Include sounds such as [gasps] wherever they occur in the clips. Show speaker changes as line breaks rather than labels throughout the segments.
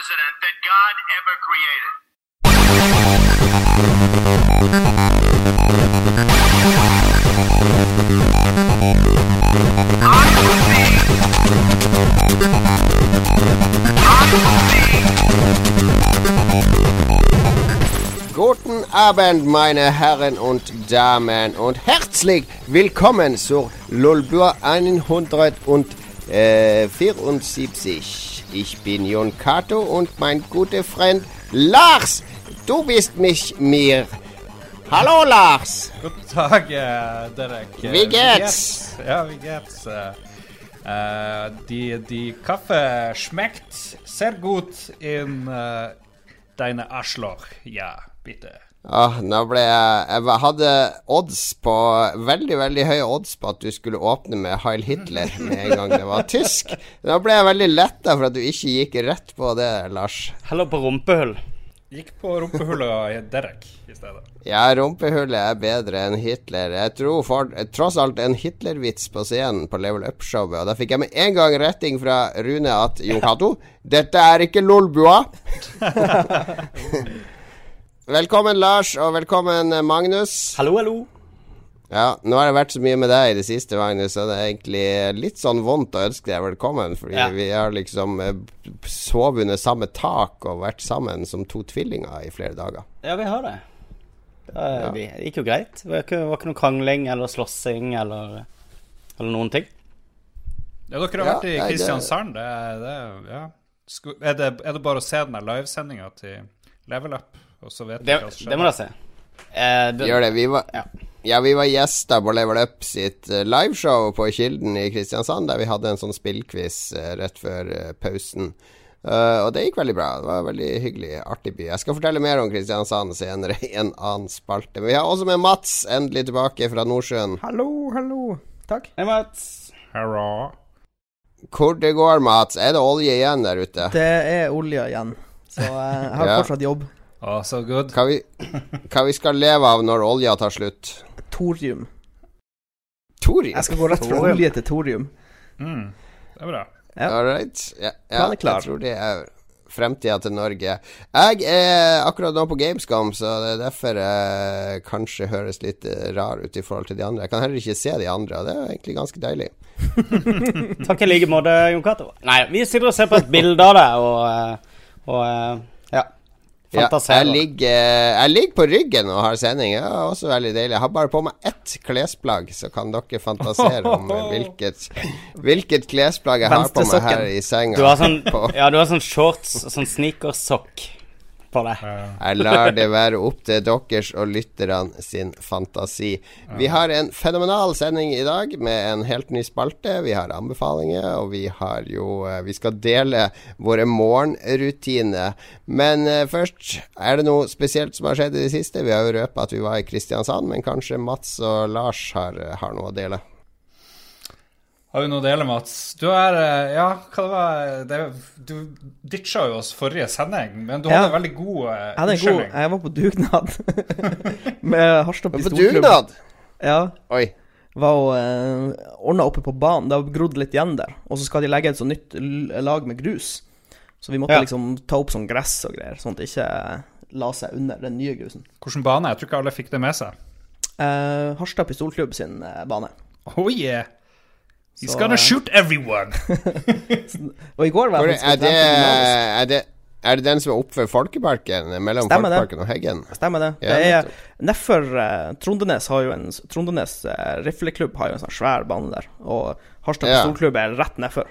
president that God ever created.
Guten Abend, meine Herren und Damen und herzlich willkommen zur Lulbur 174. Ich bin Jon Kato und mein guter Freund Lars, du bist nicht mir. Hallo Lars!
Guten Tag, Derek.
Wie geht's?
Ja, wie geht's? Eh, eh, die, die Kaffe schmeckt sehr gut in eh, deine Arschloch. Ja, bitte.
Ah, nå ble jeg Jeg hadde odds på Veldig, veldig høye odds på at du skulle åpne med Heil Hitler med en gang det var tysk. Nå ble jeg veldig letta for at du ikke gikk rett på det, Lars.
Heller på rumpehull.
Gikk på rumpehullet i Derek i stedet.
Ja, rumpehullet er bedre enn Hitler. Jeg tror for, tross alt en Hitler-vits på scenen på Level Up-showet, og da fikk jeg med en gang retting fra Rune at Jon [laughs] Cato, dette er ikke Lolbua. [laughs] velkommen, Lars, og velkommen, Magnus.
Hallo, hallo.
Ja, nå har det vært så mye med deg i det siste, Magnus, så det er egentlig litt sånn vondt å ønske deg velkommen, fordi
Ja.
vi har liksom eh, sovet under samme tak og vært sammen som to tvillinger i flere dager.
Ja, vi har det. Det, det gikk jo greit. Det var ikke, var ikke noe krangling eller slåssing eller, eller noen ting.
Ja, dere har
Ja,
vært i Kristiansand. Det, det, ja. Er, det, er det bare å se den livesendinga til Level Up, og så vet
Det,
hva som
det må jeg se. Eh, det,
Gjør det. Vi var,
Ja.
ja, vi var gjester på Level Up sitt eh, liveshow på Kilden i Kristiansand, der vi hadde en sånn spillquiz eh, rett før eh, pausen. Uh, og det gikk veldig bra. Det var en veldig hyggelig, artig by. Jeg skal fortelle mer om Kristiansand senere i en annen spalte. Men vi har også med Mats, endelig tilbake fra Nordsjøen.
Hallo, hallo. Takk.
Hei, Mats.
Hurra.
Hvor det går, Mats? Er det olje igjen der ute?
Det er olje igjen, så jeg har
Ja.
fortsatt jobb.
Å, så good.
Hva vi, hva vi skal leve av når olja tar slutt?
Thorium.
Thorium?
Jeg skal gå rett fra
Thorium.
olje til thorium.
Mm, det er bra.
Ja.
All right. Ja, ja, jeg tror det er fremtida til Norge. Jeg er akkurat nå på Gamescom, så det er derfor jeg kanskje høres litt rar ut i forhold til de andre. Jeg kan heller ikke se de andre, og det er egentlig ganske deilig. [laughs]
Takk i like måte, Jon Cato. Nei, vi sitter og ser på et bilde av det, og, og ja.
Ja, jeg, ligger, eh, jeg ligger på ryggen og har sending. Det er også veldig deilig. Jeg har bare på meg ett klesplagg, så kan dere fantasere om eh, [laughs] hvilket, hvilket klesplagg jeg har på meg her i senga.
Du har sånn, [laughs] ja, du har sånn shorts sånn sneakersokk på det.
Jeg lar det være opp til deres og lytterne sin fantasi. Vi har en fenomenal sending i dag med en helt ny spalte. Vi har anbefalinger, og vi har jo eh, Vi skal dele våre morgenrutiner. Men eh, først, er det noe spesielt som har skjedd i det siste? Vi har jo røpa at vi var i Kristiansand, men kanskje Mats og Lars har, har noe å dele?
Har vi noe å dele, Mats? Du er eh, Ja, hva det var det, Du ditcha jo oss forrige sending, men du
Ja.
hadde en veldig god eh,
Jeg hadde en god Jeg var på dugnad [laughs] med Harstad
På
pistolklubb.
dugnad!
Ja.
Oi.
Var og uh, ordna oppe på banen. Det har grodd litt igjen der. Og så skal de legge et sånt nytt lag med grus. Så vi måtte
Ja.
liksom ta opp sånn gress og greier, sånn at det ikke la seg under den nye grusen.
Hvilken bane? Jeg tror ikke alle fikk det med seg.
Uh, Harstad pistolklubb sin eh, bane.
Oh yeah. He's gonna
eh,
shoot everyone. [laughs]
Og i går var jeg faktisk
er, det, er, det, er det den som er oppe ved Folkeparken? Mellom
Stemmer det.
Og Heggen?
Stemmer det.
Ja,
det er. Nedfor uh, Trondenes har jo en Trondenes uh, rifleklubb har jo en sånn svær bane der. Og Harstad
Ja.
pistolklubb er rett nedfor.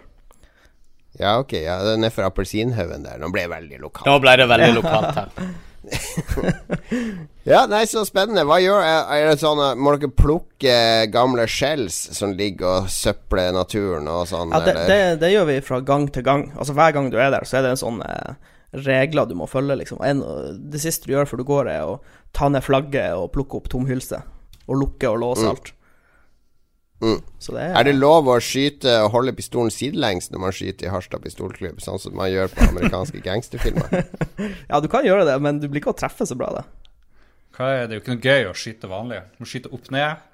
Ja, ok. Ja, det er nedfor Appelsinhaugen der. Nå ble det veldig lokalt.
Nå ble det veldig lokalt her. [laughs] [laughs]
Ja, nei, så spennende. Hva gjør Er, det sånn at Må dere plukke gamle shells som ligger og søpler naturen og sånn,
Ja, det, det, det gjør vi fra gang til gang. Altså Hver gang du er der, så er det en sånn eh, regler du må følge. liksom en, Det siste du gjør før du går, er å ta ned flagget og plukke opp tomhylse. Og lukke og låse
Mm.
alt.
Mm.
Så det er,
Er det lov å skyte og holde pistolen sidelengs når man skyter i Harstad pistolklubb, sånn som man gjør på amerikanske gangsterfilmer? [laughs]
Ja, du kan gjøre det, men du blir ikke å treffe så bra,
er det? Det er jo ikke noe gøy å skyte vanlig. Du må skyte opp ned,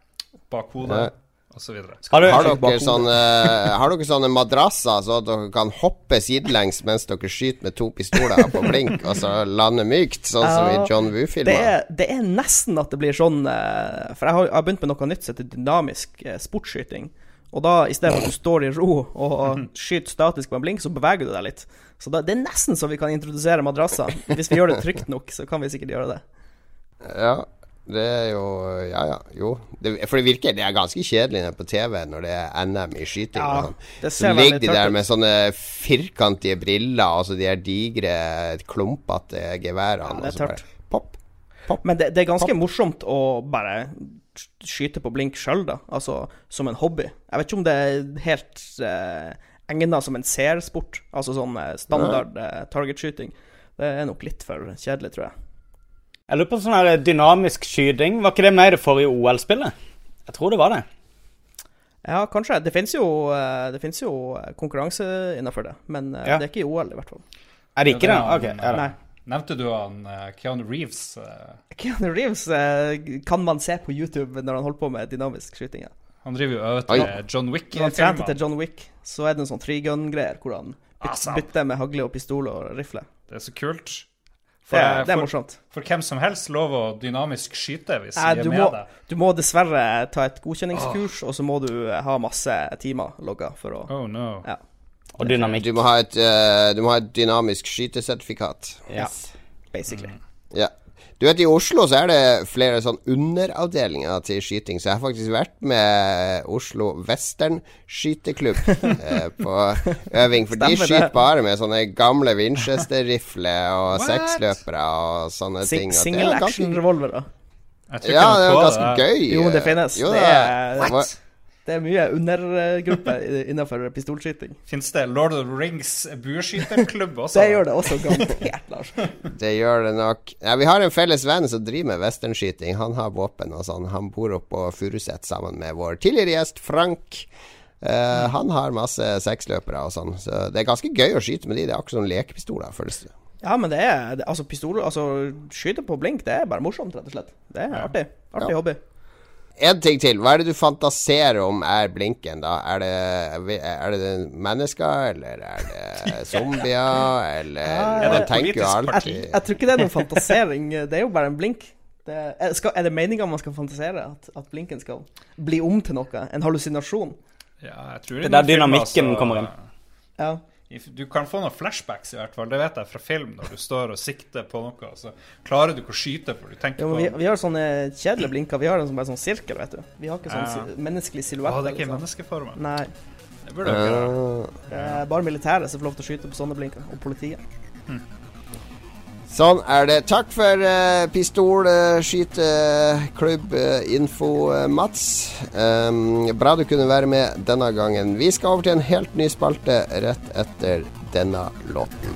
bak hodet.
Ja.
Osv.
Har
Har dere, sånne, har dere sånne madrasser så at dere kan hoppe sidelengs mens dere skyter med to pistoler på blink, og så lande mykt, sånn som i John Woo-filmer?
Det, det er nesten at det blir sånn eh, For jeg har, jeg har begynt med noe nytt som heter dynamisk eh, sportsskyting. Og da, i stedet for at du står i ro og skyter statisk på en blink, så beveger du deg litt. Så da, det er nesten så vi kan introdusere madrasser. Hvis vi gjør det trygt nok, så kan vi sikkert gjøre det.
Ja, det er jo Ja, ja. Jo. Det, for det virker Det er ganske kjedelig på TV når det er NM i skyting.
Ja, det ser
Så
ligger
de der med sånne firkantige briller, altså de her digre, klumpete geværene.
Ja, det er
og så bare
tørt.
Pop.
Men det, det er ganske morsomt å bare skyte på blink sjøl, da. Altså som en hobby. Jeg vet ikke om det er helt eh, egna som en seersport. Altså sånn eh, standard uh, targetskyting. Det er nok litt for kjedelig, tror jeg.
Jeg lurer på sånn her dynamisk skyting. Var ikke det med i det forrige OL-spillet? Jeg tror det var det.
Ja, kanskje. Det finnes jo, eh, det jo eh, konkurranse innafor det, men eh,
Ja.
det er ikke i OL, i hvert fall.
Er det ikke det? Ok. Ja, da.
Nevnte du han uh, Keanu Reeves? eh,
Keanu Reeves eh, kan man se på YouTube når han holder på med dynamisk skyting. Ja.
han driver jo og øver til John
Når han trente til John Wick, så er det en sånn trigun-greier hvor han bytter med hagle og pistol og rifle.
Det er så kult.
Det
For,
er, det er
for,
morsomt.
for hvem som helst lov å dynamisk skyte hvis
Nei,
vi er med
må,
deg.
du må dessverre ta et godkjenningskurs, og så må du eh, ha masse timer logga for å
Oh no.
Ja.
Og dynamikk.
Du må ha et, uh, du må ha et dynamisk skytesertifikat.
Ja.
basically.
Ja. Du vet, I Oslo så er det flere sånn underavdelinger til skyting, så jeg har faktisk vært med Oslo Western skyteklubb [laughs] eh, på øving. For de
Stemmer det.
skyter bare med sånne gamle Winchester-rifler og
What?
seksløpere og sånne
S
ting. og det er
single
ganske-
action-revolver, da.
Ja, det er jo ganske
det.
gøy.
Jo, det finnes.
Jo,
Det er-
Hva-
Det er mye undergruppe innenfor pistolskyting.
Fins det Lord of the Rings bueskyterklubb også? [laughs]
Det gjør det også garantert, Lars. [laughs]
Det gjør det nok. Ja, vi har en felles venn som driver med westernskyting. Han har våpen og sånn. Han bor oppe på Furuset sammen med vår tidligere gjest Frank. Eh, han har masse seksløpere og sånn, så det er ganske gøy å skyte med de. Det er akkurat som lekepistoler, føles det.
Ja, men det er det, Altså, pistol Altså, skyte på blink, det er bare morsomt, rett og slett. Det er artig. Artig
Ja.
hobby.
En ting til. Hva er det du fantaserer om er blinken, da? Er det, er det mennesker, eller er det [laughs] zombier, eller
ja, det
Man tenker jo
alltid
Jeg, jeg tror ikke det er noen fantasering. Det er jo bare en blink. Det er, skal, er det meninga man skal fantasere? At, at blinken skal bli om til noe? En hallusinasjon?
Ja, jeg tror
Det er der dynamikken kommer inn.
Ja.
If- Du kan få noen flashbacks, i hvert fall. Det vet jeg fra film, når du står og sikter på noe, så klarer du ikke å skyte, for du tenker
Jo, men
på
vi, vi har sånne kjedelige blinker. Vi har en sånn, sånn sirkel, vet du. Vi har ikke sånn
Ja.
menneskelig
Å,
silhuett.
det er ikke
sånn.
menneskeformen.
Nei.
Det burde dere ha.
Ah.
Det er bare militære som får lov til å skyte på sånne blinker. Og politiet.
Sånn er det. Takk for uh, pistolskyteklubb-info, uh, Mats. Um, bra du kunne være med denne gangen. Vi skal over til en helt ny spalte rett etter denne låten.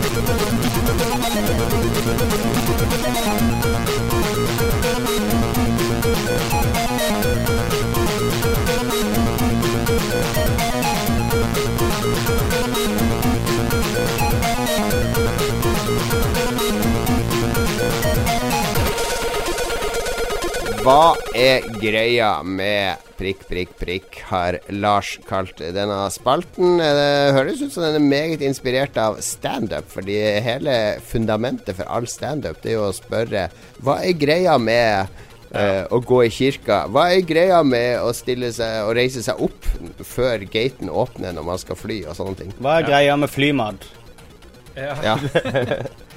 Hva er greia med prikk, prikk, prikk, har Lars kalt denne spalten. Det høres ut som den er meget inspirert av standup, fordi hele fundamentet for all standup det er jo å spørre hva er greia med eh, å gå i kirka? Hva er greia med å stille seg og reise seg opp før gaten åpner når man skal fly og sånne ting?
Hva er greia med flymat?
Ja.
Ja. [laughs] [laughs]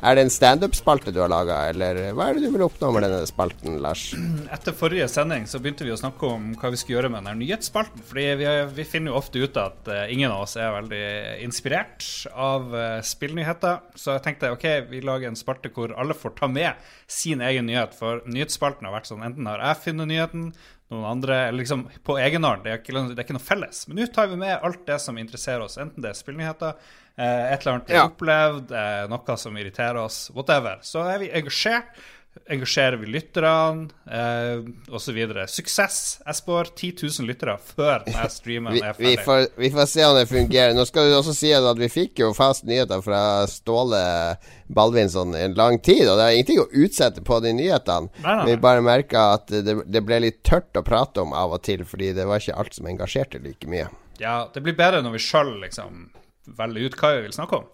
Er det en standup-spalte du har laga, eller hva er det du vil oppnå med denne spalten, Lars? [clears throat]
Etter forrige sending så begynte vi å snakke om hva vi skulle gjøre med denne nyhetsspalten. Fordi vi, vi finner jo ofte ut at eh, ingen av oss er veldig inspirert av uh, spillnyheter. Så jeg tenkte ok, vi lager en spalte hvor alle får ta med sin egen nyhet. For nyhetsspalten har vært sånn enten har jeg funnet nyheten, noen andre eller liksom på egen hånd. Det, ikke- det er ikke noe felles. Men nå tar vi med alt det som interesserer oss, enten det er spillnyheter, eh, et eller annet vi har
Ja.
opplevd, eh, noe som irriterer oss, whatever. Så er vi engasjert. Engasjerer vi lytterne, eh, osv. Suksess! Jeg spår 10 000 lyttere før denne [laughs] streamen
Vi,
er
vi,
ferdig.
får, vi får se om det fungerer. Nå skal du også si at vi fikk jo fast nyheter fra Ståle Balvinson i en lang tid, og det er ingenting å utsette på de nyhetene.
Nei, nei.
Vi bare merka at det, det ble litt tørt å prate om av og til, fordi det var ikke alt som engasjerte like mye.
Ja, det blir bedre når vi sjøl liksom velger ut hva vi vil snakke om.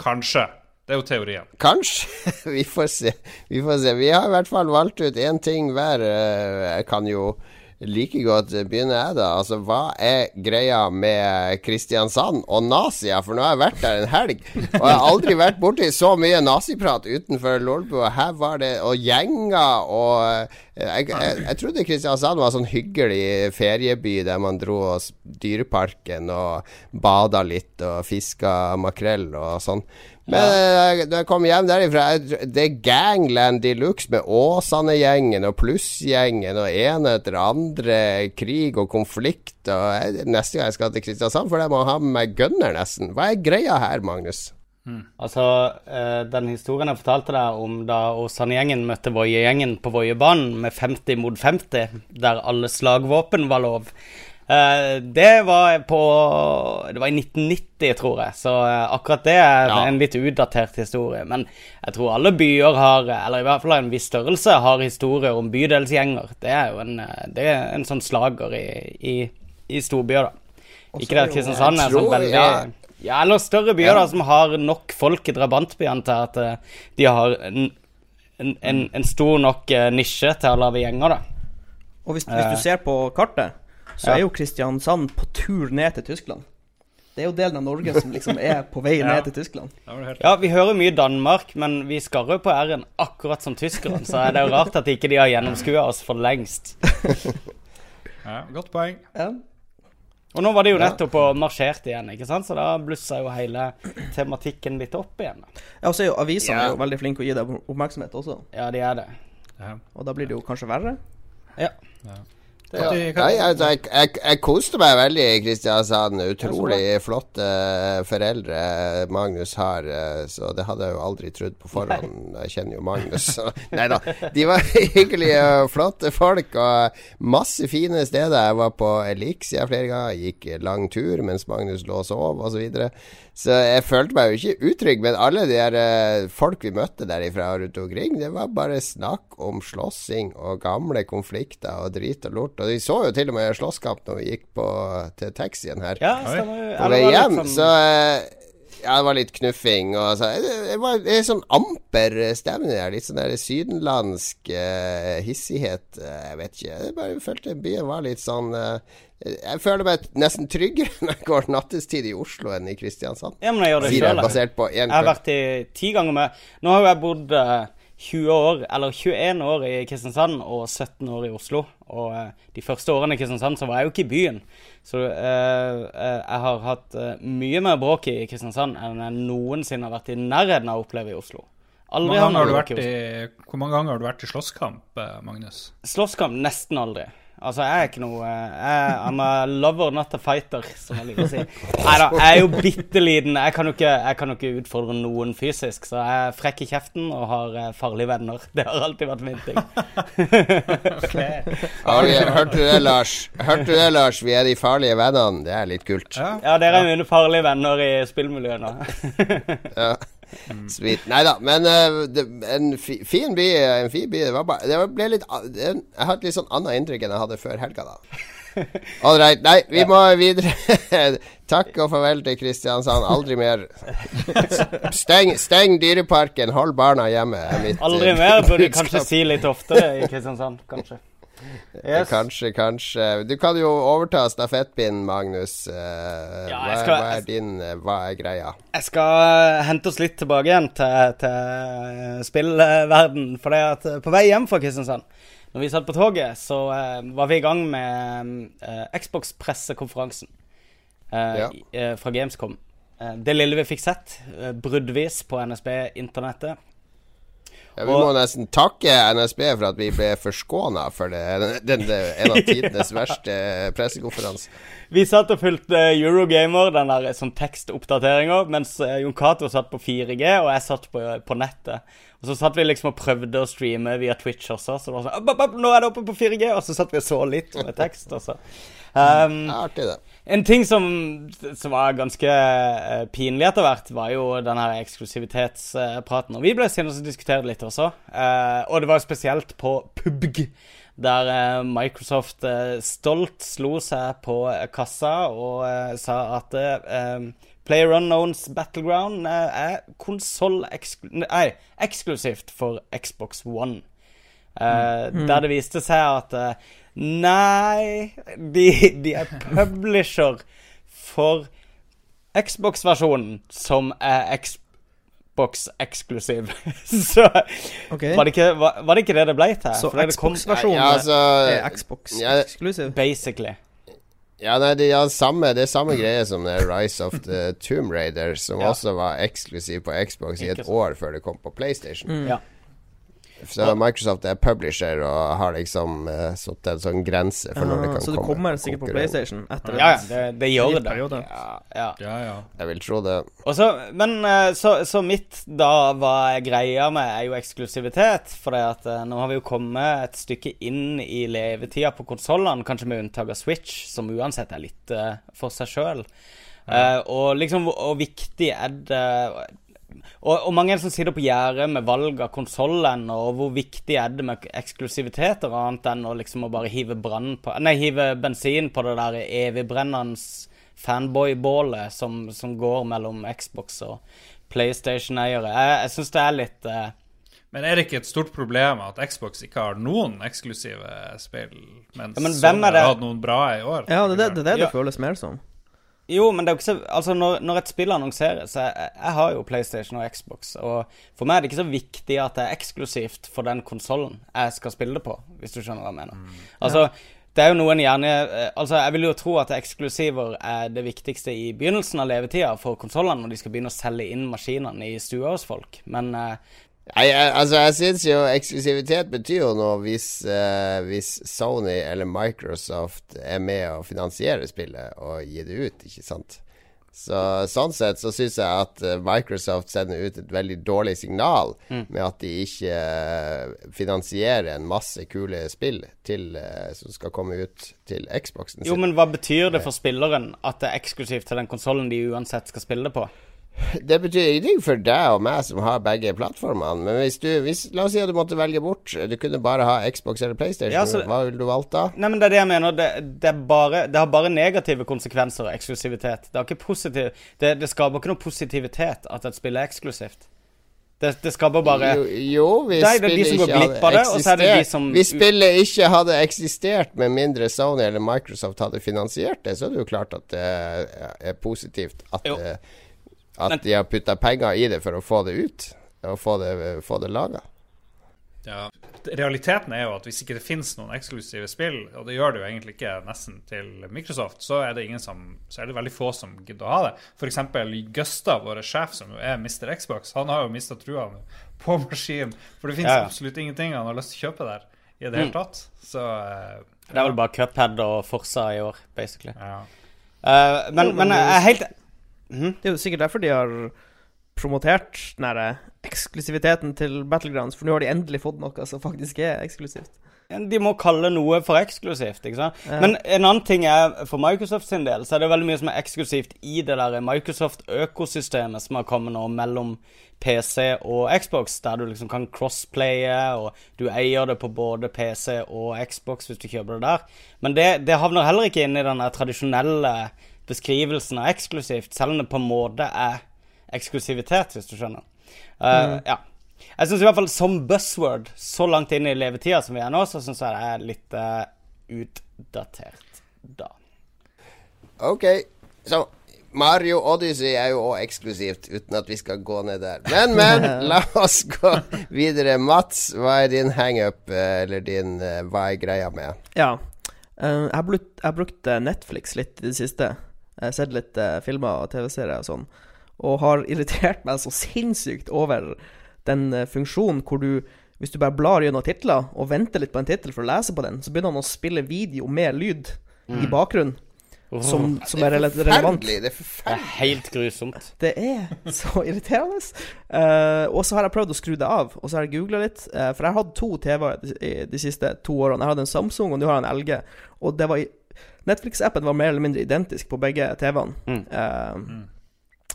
Kanskje. Det er jo teorien.
Kanskje. [laughs] vi får se. Vi får se. Vi har i hvert fall valgt ut én ting hver. Eh, Jeg kan jo like godt begynne, jeg, da. Altså, hva er greia med Kristiansand og nazier? For nå har jeg vært der en helg, og jeg har aldri vært borti så mye naziprat utenfor Lolbua. Her var det Og gjenger og eh, jeg, jeg, jeg trodde Kristiansand var sånn hyggelig ferieby der man dro oss Dyreparken og bada litt og fiska makrell og sånn. Men ja. da jeg kom hjem derifra Det er gangland de luxe med Åsane-gjengen og Pluss-gjengen og ene etter andre. Krig og konflikt. Og jeg, neste gang jeg skal til Kristiansand, for jeg må ha med meg gunner, nesten. Hva er greia her, Magnus?
Altså, eh, den historien jeg fortalte deg om da Åsane-gjengen møtte Voie-gjengen på Voiebanen med 50 mot 50, der alle slagvåpen var lov, eh, det var på Det var i 1990, tror jeg. Så eh, akkurat det er
Ja.
en litt utdatert historie. Men jeg tror alle byer har, eller i hvert fall en viss størrelse, har historier om bydelsgjenger. Det er jo en, eh, det er en sånn slager i, i, i storbyer, da. Ikke det at Kristiansand er sånn veldig
ja.
ja, eller større byer da, som har nok folk i drabantbyene til at eh, de har en, en, en, en stor nok eh, nisje til å lage gjenger, da.
Og hvis, hvis
Eh.
du ser på kartet, så
Ja.
er jo Kristiansand på tur ned til Tyskland. Det er jo delen av Norge som liksom er på vei
Ja.
ned til Tyskland.
Ja, vi hører mye Danmark, men vi skarrer på r-en akkurat som tyskerne, så er det jo rart at ikke de har gjennomskua oss for lengst. [laughs]
ja, Godt poeng.
Ja.
Og nå var de jo nettopp og marsjert igjen, ikke sant, så da blussa jo hele tematikken litt opp igjen.
Ja, og så er jo avisene
Ja.
er jo veldig flinke å gi deg oppmerksomhet også.
Ja, de er det.
Ja.
Og da blir det jo kanskje verre.
Ja.
Det,
Ja. Nei, altså, jeg, jeg, jeg koste meg veldig i Kristiansand. Utrolig flotte foreldre Magnus har, eh, så det hadde jeg jo aldri trodd på forhånd. Jeg kjenner jo Magnus. Så. Nei da. De var [laughs] hyggelige flotte folk, og masse fine steder. Jeg var på Elixia flere ganger, gikk lang tur mens Magnus lå og sov, osv. Så, videre. Så jeg følte meg jo ikke utrygg, men alle de der eh, folk vi møtte derifra rundt omkring, det var bare snakk om slåssing og gamle konflikter og drit og lort. Og vi så jo til og med slåsskamp når vi gikk på, til taxien her
Ja, stemmer
på vei hjem.
liksom-
Så eh, ja, det var litt knuffing. Og så, det, det var det er sånn amper stemning der. Litt sånn der sydenlandsk uh, hissighet. eh, jeg vet ikke. Jeg bare følte byen var litt sånn uh, Jeg føler meg nesten tryggere [laughs] når jeg går nattestid i Oslo enn i Kristiansand.
Ja, men jeg gjør det sjøl. Jeg har vært i ti ganger med Nå har jo jeg bodd eh, 20 år, eller 21 år i Kristiansand og 17 år i Oslo. Og eh, de første årene i Kristiansand så var jeg jo ikke i byen. Så eh, eh, jeg har hatt eh, mye mer bråk i Kristiansand enn jeg noensinne har vært i nærheten av å oppleve i Oslo. Aldri
har du vært i, hvor mange ganger har du vært i slåsskamp, Magnus?
Slåsskamp nesten aldri. Altså, jeg er ikke noe jeg, I'm a lover, not a fighter, som jeg liker å si. Nei da, jeg er jo bitte liten. Jeg kan jo ikke, jeg kan jo ikke utfordre noen fysisk, så jeg er frekk i kjeften og har eh, farlige venner. Det har alltid vært min ting.
okay. okay. Hørte du det, Lars? Hørte du det, Lars? Vi er de farlige vennene. Det er litt kult.
Ja.
Ja, dere er mine farlige venner i spillmiljøet nå.
Ja. Sweet. Nei da, men uh, det, en fi, fin by. En fin by. Det, var bare, det ble litt det, Jeg har et litt sånn annet inntrykk enn jeg hadde før helga, da. [laughs] All right. Nei, vi må videre. [laughs] Takk og farvel til Kristiansand. Aldri mer. [laughs] Steng, steng Dyreparken. Hold barna hjemme. mitt,
Aldri
eh,
mer burde du kanskje si litt oftere i Kristiansand, kanskje. Yes.
Kanskje, kanskje Du kan jo overta stafettpinnen, Magnus. Eh,
Ja,
hva,
skal-
hva er din eh, Hva er greia?
Jeg skal eh, hente oss litt tilbake igjen til, til spillverden. For det at eh, på vei hjem fra Kristiansand, når vi satt på toget, så eh, var vi i gang med eh, Xbox-pressekonferansen eh,
Ja.
eh, fra Gamescom. Eh, det lille vi fikk sett, eh, bruddvis på NSB-internettet.
Ja, vi
Og-
må nesten takke NSB for at vi ble forskåna for det, den, den, en av [laughs] tidenes verste pressekonferanse.
Vi satt og fulgte Eurogamer, den der sånn tekstoppdateringa, mens eh, Jon Cato satt på 4G, og jeg satt på, på nettet. Og så satt vi liksom og prøvde å streame via Twitch også, så det var sånn «App, app, app, Nå er det oppe på 4G! Og så satt vi og så litt med tekst, Også. Um,
artig, det.
en ting som, som var ganske uh, pinlig etter hvert, var jo den her eksklusivitetspraten. Og vi ble sittende og diskuterte litt også. Uh, og det var jo spesielt på PubG, der eh, Microsoft stolt slo seg på kassa og sa at Player Unknowns Battleground eh, er konsoll Nei, eksklusivt for Xbox One. Eh, Der det viste seg at uh, Nei, de, de er [laughs] publisher for Xbox-versjonen, som er Xbox-eksklusiv. [laughs] Så
okay.
var, det ikke, var, var det ikke det det ble til?
Så Xbox-versjonen
Ja, altså,
er Xbox-eksklusiv?
Basically.
Ja, nei, det, ja, samme, det er samme [clears throat] greie som Rise of the Tomb Raider, som
Ja.
også var eksklusiv på Xbox i et år før det kom på PlayStation.
Mm.
Ja.
Så Microsoft er publisher og har liksom uh, satt en sånn grense for når det kan komme.
så det
komme.
kommer sikkert på. PlayStation etter
Ja, ja, det, det gjør det. Ja, ja.
Ja, ja.
Jeg vil tro det.
Og så, men eh, så, så mitt da hva jeg greia med, er jo eksklusivitet. For det at eh, nå har vi jo kommet et stykke inn i levetida på konsollene, kanskje med unntak av Switch, som uansett er litt uh, for seg sjøl. og liksom hvor hvor viktig er det og, og mange som sitter på gjerdet med valg av konsollen, og hvor viktig er det med eksklusivitet og annet enn å liksom å bare hive på Nei, hive bensin på det der evigbrennende fanboy-bålet som, som går mellom Xbox og PlayStation-eiere. Jeg, jeg syns det er litt uh...
Men er det ikke et stort problem at Xbox ikke har noen eksklusive spill, mens
Ja, men
Sony har hatt noen bra i år?
Ja, det er det det, er det,
Ja.
det føles mer som.
Jo, men det er jo ikke så Altså, når, når et spill annonseres jeg, jeg har jo PlayStation og Xbox, og for meg er det ikke så viktig at det er eksklusivt for den konsollen jeg skal spille det på, hvis du skjønner hva jeg mener. Altså, det er jo noen gjerne eh, Altså, jeg vil jo tro at eksklusiver er det viktigste i begynnelsen av levetida for konsollene, når de skal begynne å selge inn maskinene i stua hos folk, men eh,
Nei, altså, jeg syns jo eksklusivitet betyr jo noe hvis, uh, hvis Sony eller Microsoft er med å finansiere spillet og gi det ut, ikke sant? Så Sånn sett så syns jeg at eh, Microsoft sender ut et veldig dårlig signal med at de ikke eh, finansierer en masse kule spill til, uh, som skal komme ut til Xboxen sin.
Jo, men hva betyr det for spilleren at det er eksklusivt til den konsollen de uansett skal spille det på?
Det betyr ingenting for deg og meg som har begge plattformene. Men hvis du hvis, La oss si at du måtte velge bort Du kunne bare ha Xbox eller PlayStation.
Ja, så-
Hva ville du valgt da?
Nei, men det er det jeg mener. Det, det, bare, det har bare negative konsekvenser, eksklusivitet. Det har ikke positiv det, det skaper ikke noe positivitet at et spill er eksklusivt. Det, det skaper bare
Jo, jo
vi det er de som går glipp av det, og så er det de som-
Hvis spillet ikke hadde eksistert med mindre Sony eller Microsoft hadde finansiert det, så er det jo klart at det er positivt at,
Jo.
eh, at
Men-
de har putta penger i det for å få det ut. Og få det, få det laga.
Ja. Realiteten er jo at hvis ikke det finnes noen eksklusive spill, og det gjør det jo egentlig ikke nesten til Microsoft, så er det, ingen som, så er det veldig få som gidder å ha det. F.eks. Gustav, vår sjef, som jo er Mr. Xbox, han har jo mista trua på maskinen. For det finnes
Ja, ja.
absolutt ingenting han har lyst til å kjøpe der i det hele
Mm.
tatt. Så ja.
Det er vel bare Cuphead og Forsa i år, basically.
ja.
Uh, men,
men
men jeg er helt
Det er jo sikkert derfor de har promotert den der eksklusiviteten til Battlegrounds, for nå har de endelig fått noe som faktisk er eksklusivt.
De må kalle noe for eksklusivt, ikke sant?
Ja.
Men en annen ting er, for Microsoft sin del, så er det veldig mye som er eksklusivt i det der Microsoft-økosystemet som har kommet nå mellom PC og Xbox, der du liksom kan crossplaye, og du eier det på både PC og Xbox hvis du kjøper det der. Men det, det havner heller ikke inn i den tradisjonelle beskrivelsen av eksklusivt, selv om det på en måte er eksklusivitet, hvis du skjønner. Eh, Ja. Jeg syns i hvert fall som buzzword, så langt inn i levetida som vi er nå, så syns jeg det er litt uh, utdatert da.
Ok, så Mario Odyssey er jo òg eksklusivt, uten at vi skal gå ned der. Men, men, [laughs] la oss gå videre. Mats, hva er din hangup, eh, eller din Hva er greia med?
Ja. Eh, jeg har brukt, jeg har brukt eh, Netflix litt i det siste. Jeg har sett litt eh, filmer og TV-serier og sånn. Og har [laughs] irritert meg så sinnssykt over den eh, funksjonen hvor du Hvis du bare blar gjennom titler og venter litt på en tittel for å lese på den, så begynner han å spille video med lyd i bakgrunnen, som, som er rele relevant.
Forferdelig! Det er
Det er
forferdelig.
helt grusomt.
Det er så [laughs] irriterende. Eh, og så har jeg prøvd å skru det av, og så har jeg googla litt. eh, for jeg har hatt to TV-er de, de siste to årene. Jeg hadde en Samsung, og nå har jeg en LG. Og det var i Netflix-appen var mer eller mindre identisk på begge TV-ene.
Mm.
Eh,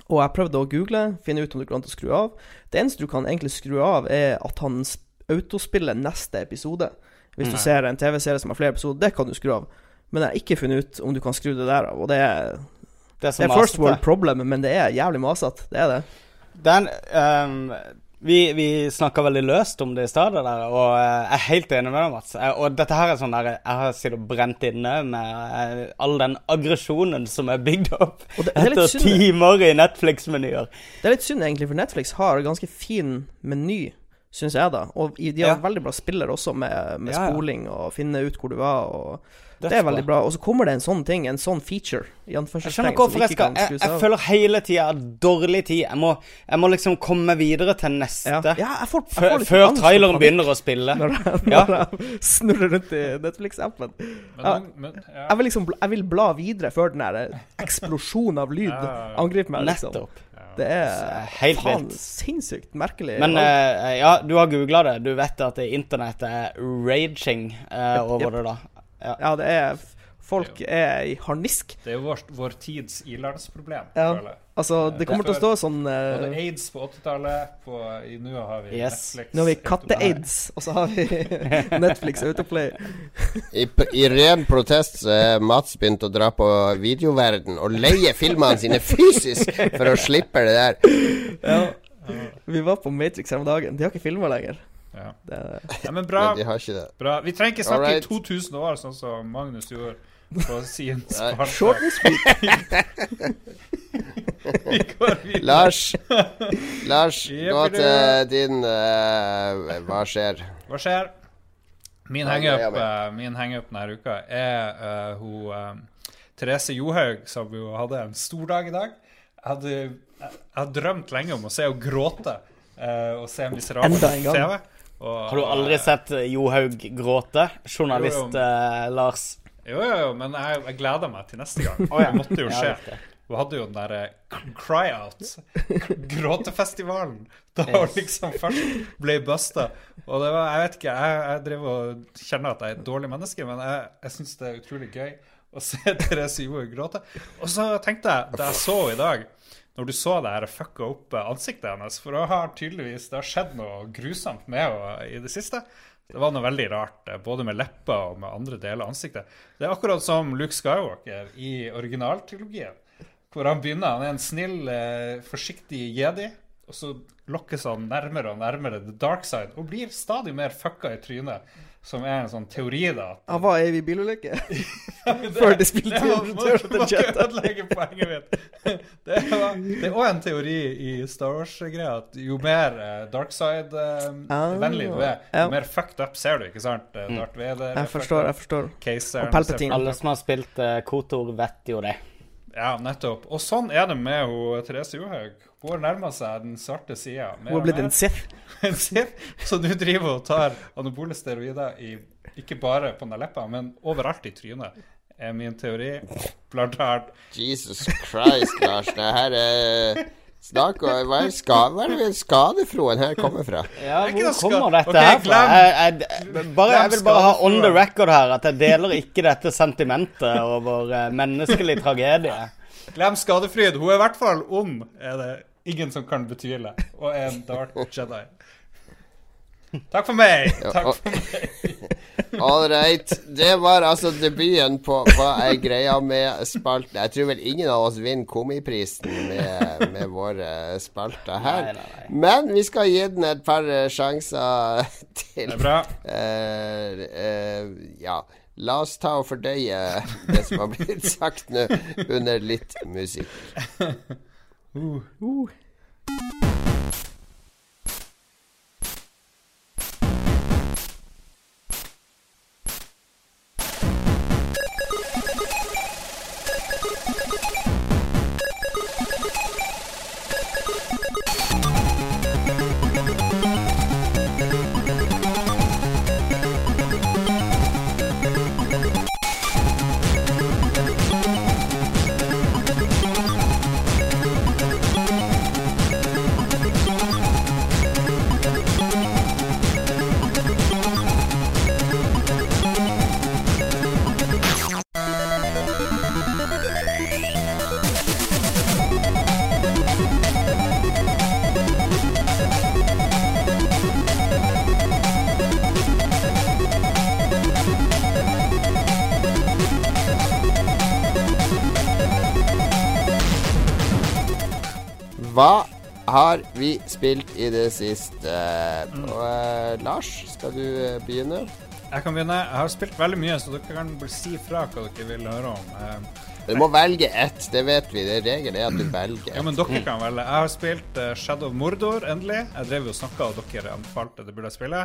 Og jeg prøvde å google, finne ut om det går an å skru av. Det eneste du kan egentlig skru av, er at han autospiller neste episode. Hvis du
Mm.
ser en TV-serie som har flere episoder, det kan du skru av. Men jeg har ikke funnet ut om du kan skru det der av. Og det er,
Det er
det er first world problem, men det er jævlig masete. Det er det.
Den ehm, Vi, vi snakka veldig løst om det i der, og eh, jeg er helt enig med deg, Mats. Eh, Og dette her er sånn der Jeg har sittet og brent inne med eh, all den aggresjonen som er bygd opp
det, det er
etter
synd
timer i Netflix-menyer.
Det er litt synd egentlig, for Netflix har ganske fin meny, syns jeg, da. Og de har
Ja.
veldig bra spiller også, med, med
Ja, ja.
spoling og finne ut hvor du var. Og det er veldig bra. Og så kommer det en sånn ting, en sånn feature, i
Jeg skjønner hvorfor jeg skal Jeg, jeg føler hele tida jeg har dårlig tid. Jeg må, jeg må liksom komme videre til neste.
Ja, ja jeg får, jeg får litt
før traileren begynner å spille.
Når jeg,
Ja.
når jeg snurrer rundt i Netflix-appen. Jeg vil liksom Jeg vil bla videre før den der eksplosjonen av lyd angriper meg, liksom.
Nettopp.
Det er
helt
faen
vilt.
sinnssykt merkelig.
Men eh, ja, du har googla det. Du vet at internett er raging eh,
Jep,
over
jep.
det, da.
Ja, det er Folk er i harnisk.
Det er jo vår, vår tids ilandsproblem.
Ja. Altså, det kommer til å stå sånn
Vi hadde
eh,
aids på 80-tallet. Nå har vi
Yes.
Netflix.
Nå har vi katte-aids, og så har vi [laughs] Netflix Autoplay.
I, I ren protest så er Mats begynt å dra på videoverden og leie filmene sine fysisk for å slippe det der.
Ja. Vi var på Matrix her om dagen. De har ikke filma lenger.
Ja.
Det er,
ja, men bra.
Men de har ikke det.
bra. Vi trenger ikke snakke i 2000 år, sånn som Magnus gjorde på [laughs] sin spalte.
short and sweet. [laughs] [laughs]
Lars, Lars
nå
til din uh, Hva skjer?
Hva skjer? Min hangup uh, Min hangup denne uka er uh, hun eh, Therese Johaug, som jo hadde en stor dag i dag. Jeg hadde, jeg, hadde drømt lenge om å se henne gråte uh, og se
gang.
TV. Og,
Har du aldri sett eh, Johaug gråte? Journalist
Jo, jo.
eh, Lars.
Jo, jo, jo, men jeg, jeg gleder meg til neste gang. [laughs]
Å, ja.
Det måtte jo skje.
riktig.
Hun hadde jo den derre cry-out, [laughs] gråtefestivalen, da hun liksom først ble busta. Og det var, jeg vet ikke, jeg, jeg driver og kjenner at jeg er et dårlig menneske, men jeg, jeg syns det er utrolig gøy å se [laughs] Therese Johaug gråte. Og så tenkte jeg, da jeg så henne i dag når du så det her fucka opp ansiktet hennes For det har tydeligvis det har skjedd noe grusomt med henne i det siste. Det var noe veldig rart, eh, både med lepper og med andre deler av ansiktet. Det er akkurat som Luke Skywalker i originaltrilogien. Hvor han begynner, han er en snill, eh, forsiktig jedi, og så lokkes han nærmere og nærmere the dark side, og blir stadig mer fucka i trynet. Som er en sånn teori, da. at-
Han var ei bilulykke.
det- [laughs]
Før de spilte inn Return of the Jedi.
Det er òg en teori i Star Wars-greia at jo mer uh, dark side-vennlig du er,
jo ja.
mer fucked up ser du, ikke sant?
Mm.
Uh, Darth Vader
Jeg forstår, jeg forstår.
Keiseren,
Og Palpatine.
Alle som har spilt uh, Kotor, vet jo det.
Ja, nettopp. Og sånn er det med hun, Therese Johaug. Hun har nærma seg den svarte sida.
Hun har blitt en Sith. [laughs]
en Sith. Så nå driver hun og tar anabole steroider i, ikke bare på leppa, men overalt i trynet. Er min teori. Blant annet
Jesus Christ, Lars. Det her er Snakk om Hva er, skadefroen her kommer fra?
Ja, hvor kommer dette her fra? Jeg, jeg, bare, jeg vil bare ha on the record her at jeg deler ikke dette sentimentet over eh, menneskelig tragedie.
Glem skadefryd. Hun er i hvert fall ond, er det ingen som kan betvile. Og er en dark Jedi. Takk for meg! [laughs]
Ja,
Takk for meg. [laughs]
All right. Det var altså debuten på Hva er greia med spalten. Jeg tror vel ingen av oss vinner Komiprisen med, med våre spalter her.
Nei, nei, nei.
Men vi skal gi den et par eh, sjanser [laughs] til.
Det er bra.
Uh, uh, ja. La oss ta og fordøye det som har blitt sagt nå, under litt musikk.
Uh.
Hva i det siste? Og, eh, Lars, skal du eh, begynne?
Jeg kan begynne. Jeg har spilt veldig mye, så dere kan bare si fra hva dere vil høre om. Eh,
Du må velge ett, det vet vi. Det Regelen er at du [clears throat] velger.
Ja, men dere kan velge. Jeg har spilt eh, Shadow of Mordor, endelig. Jeg drev jo og snakka, og dere anbefalte det burde jeg spille.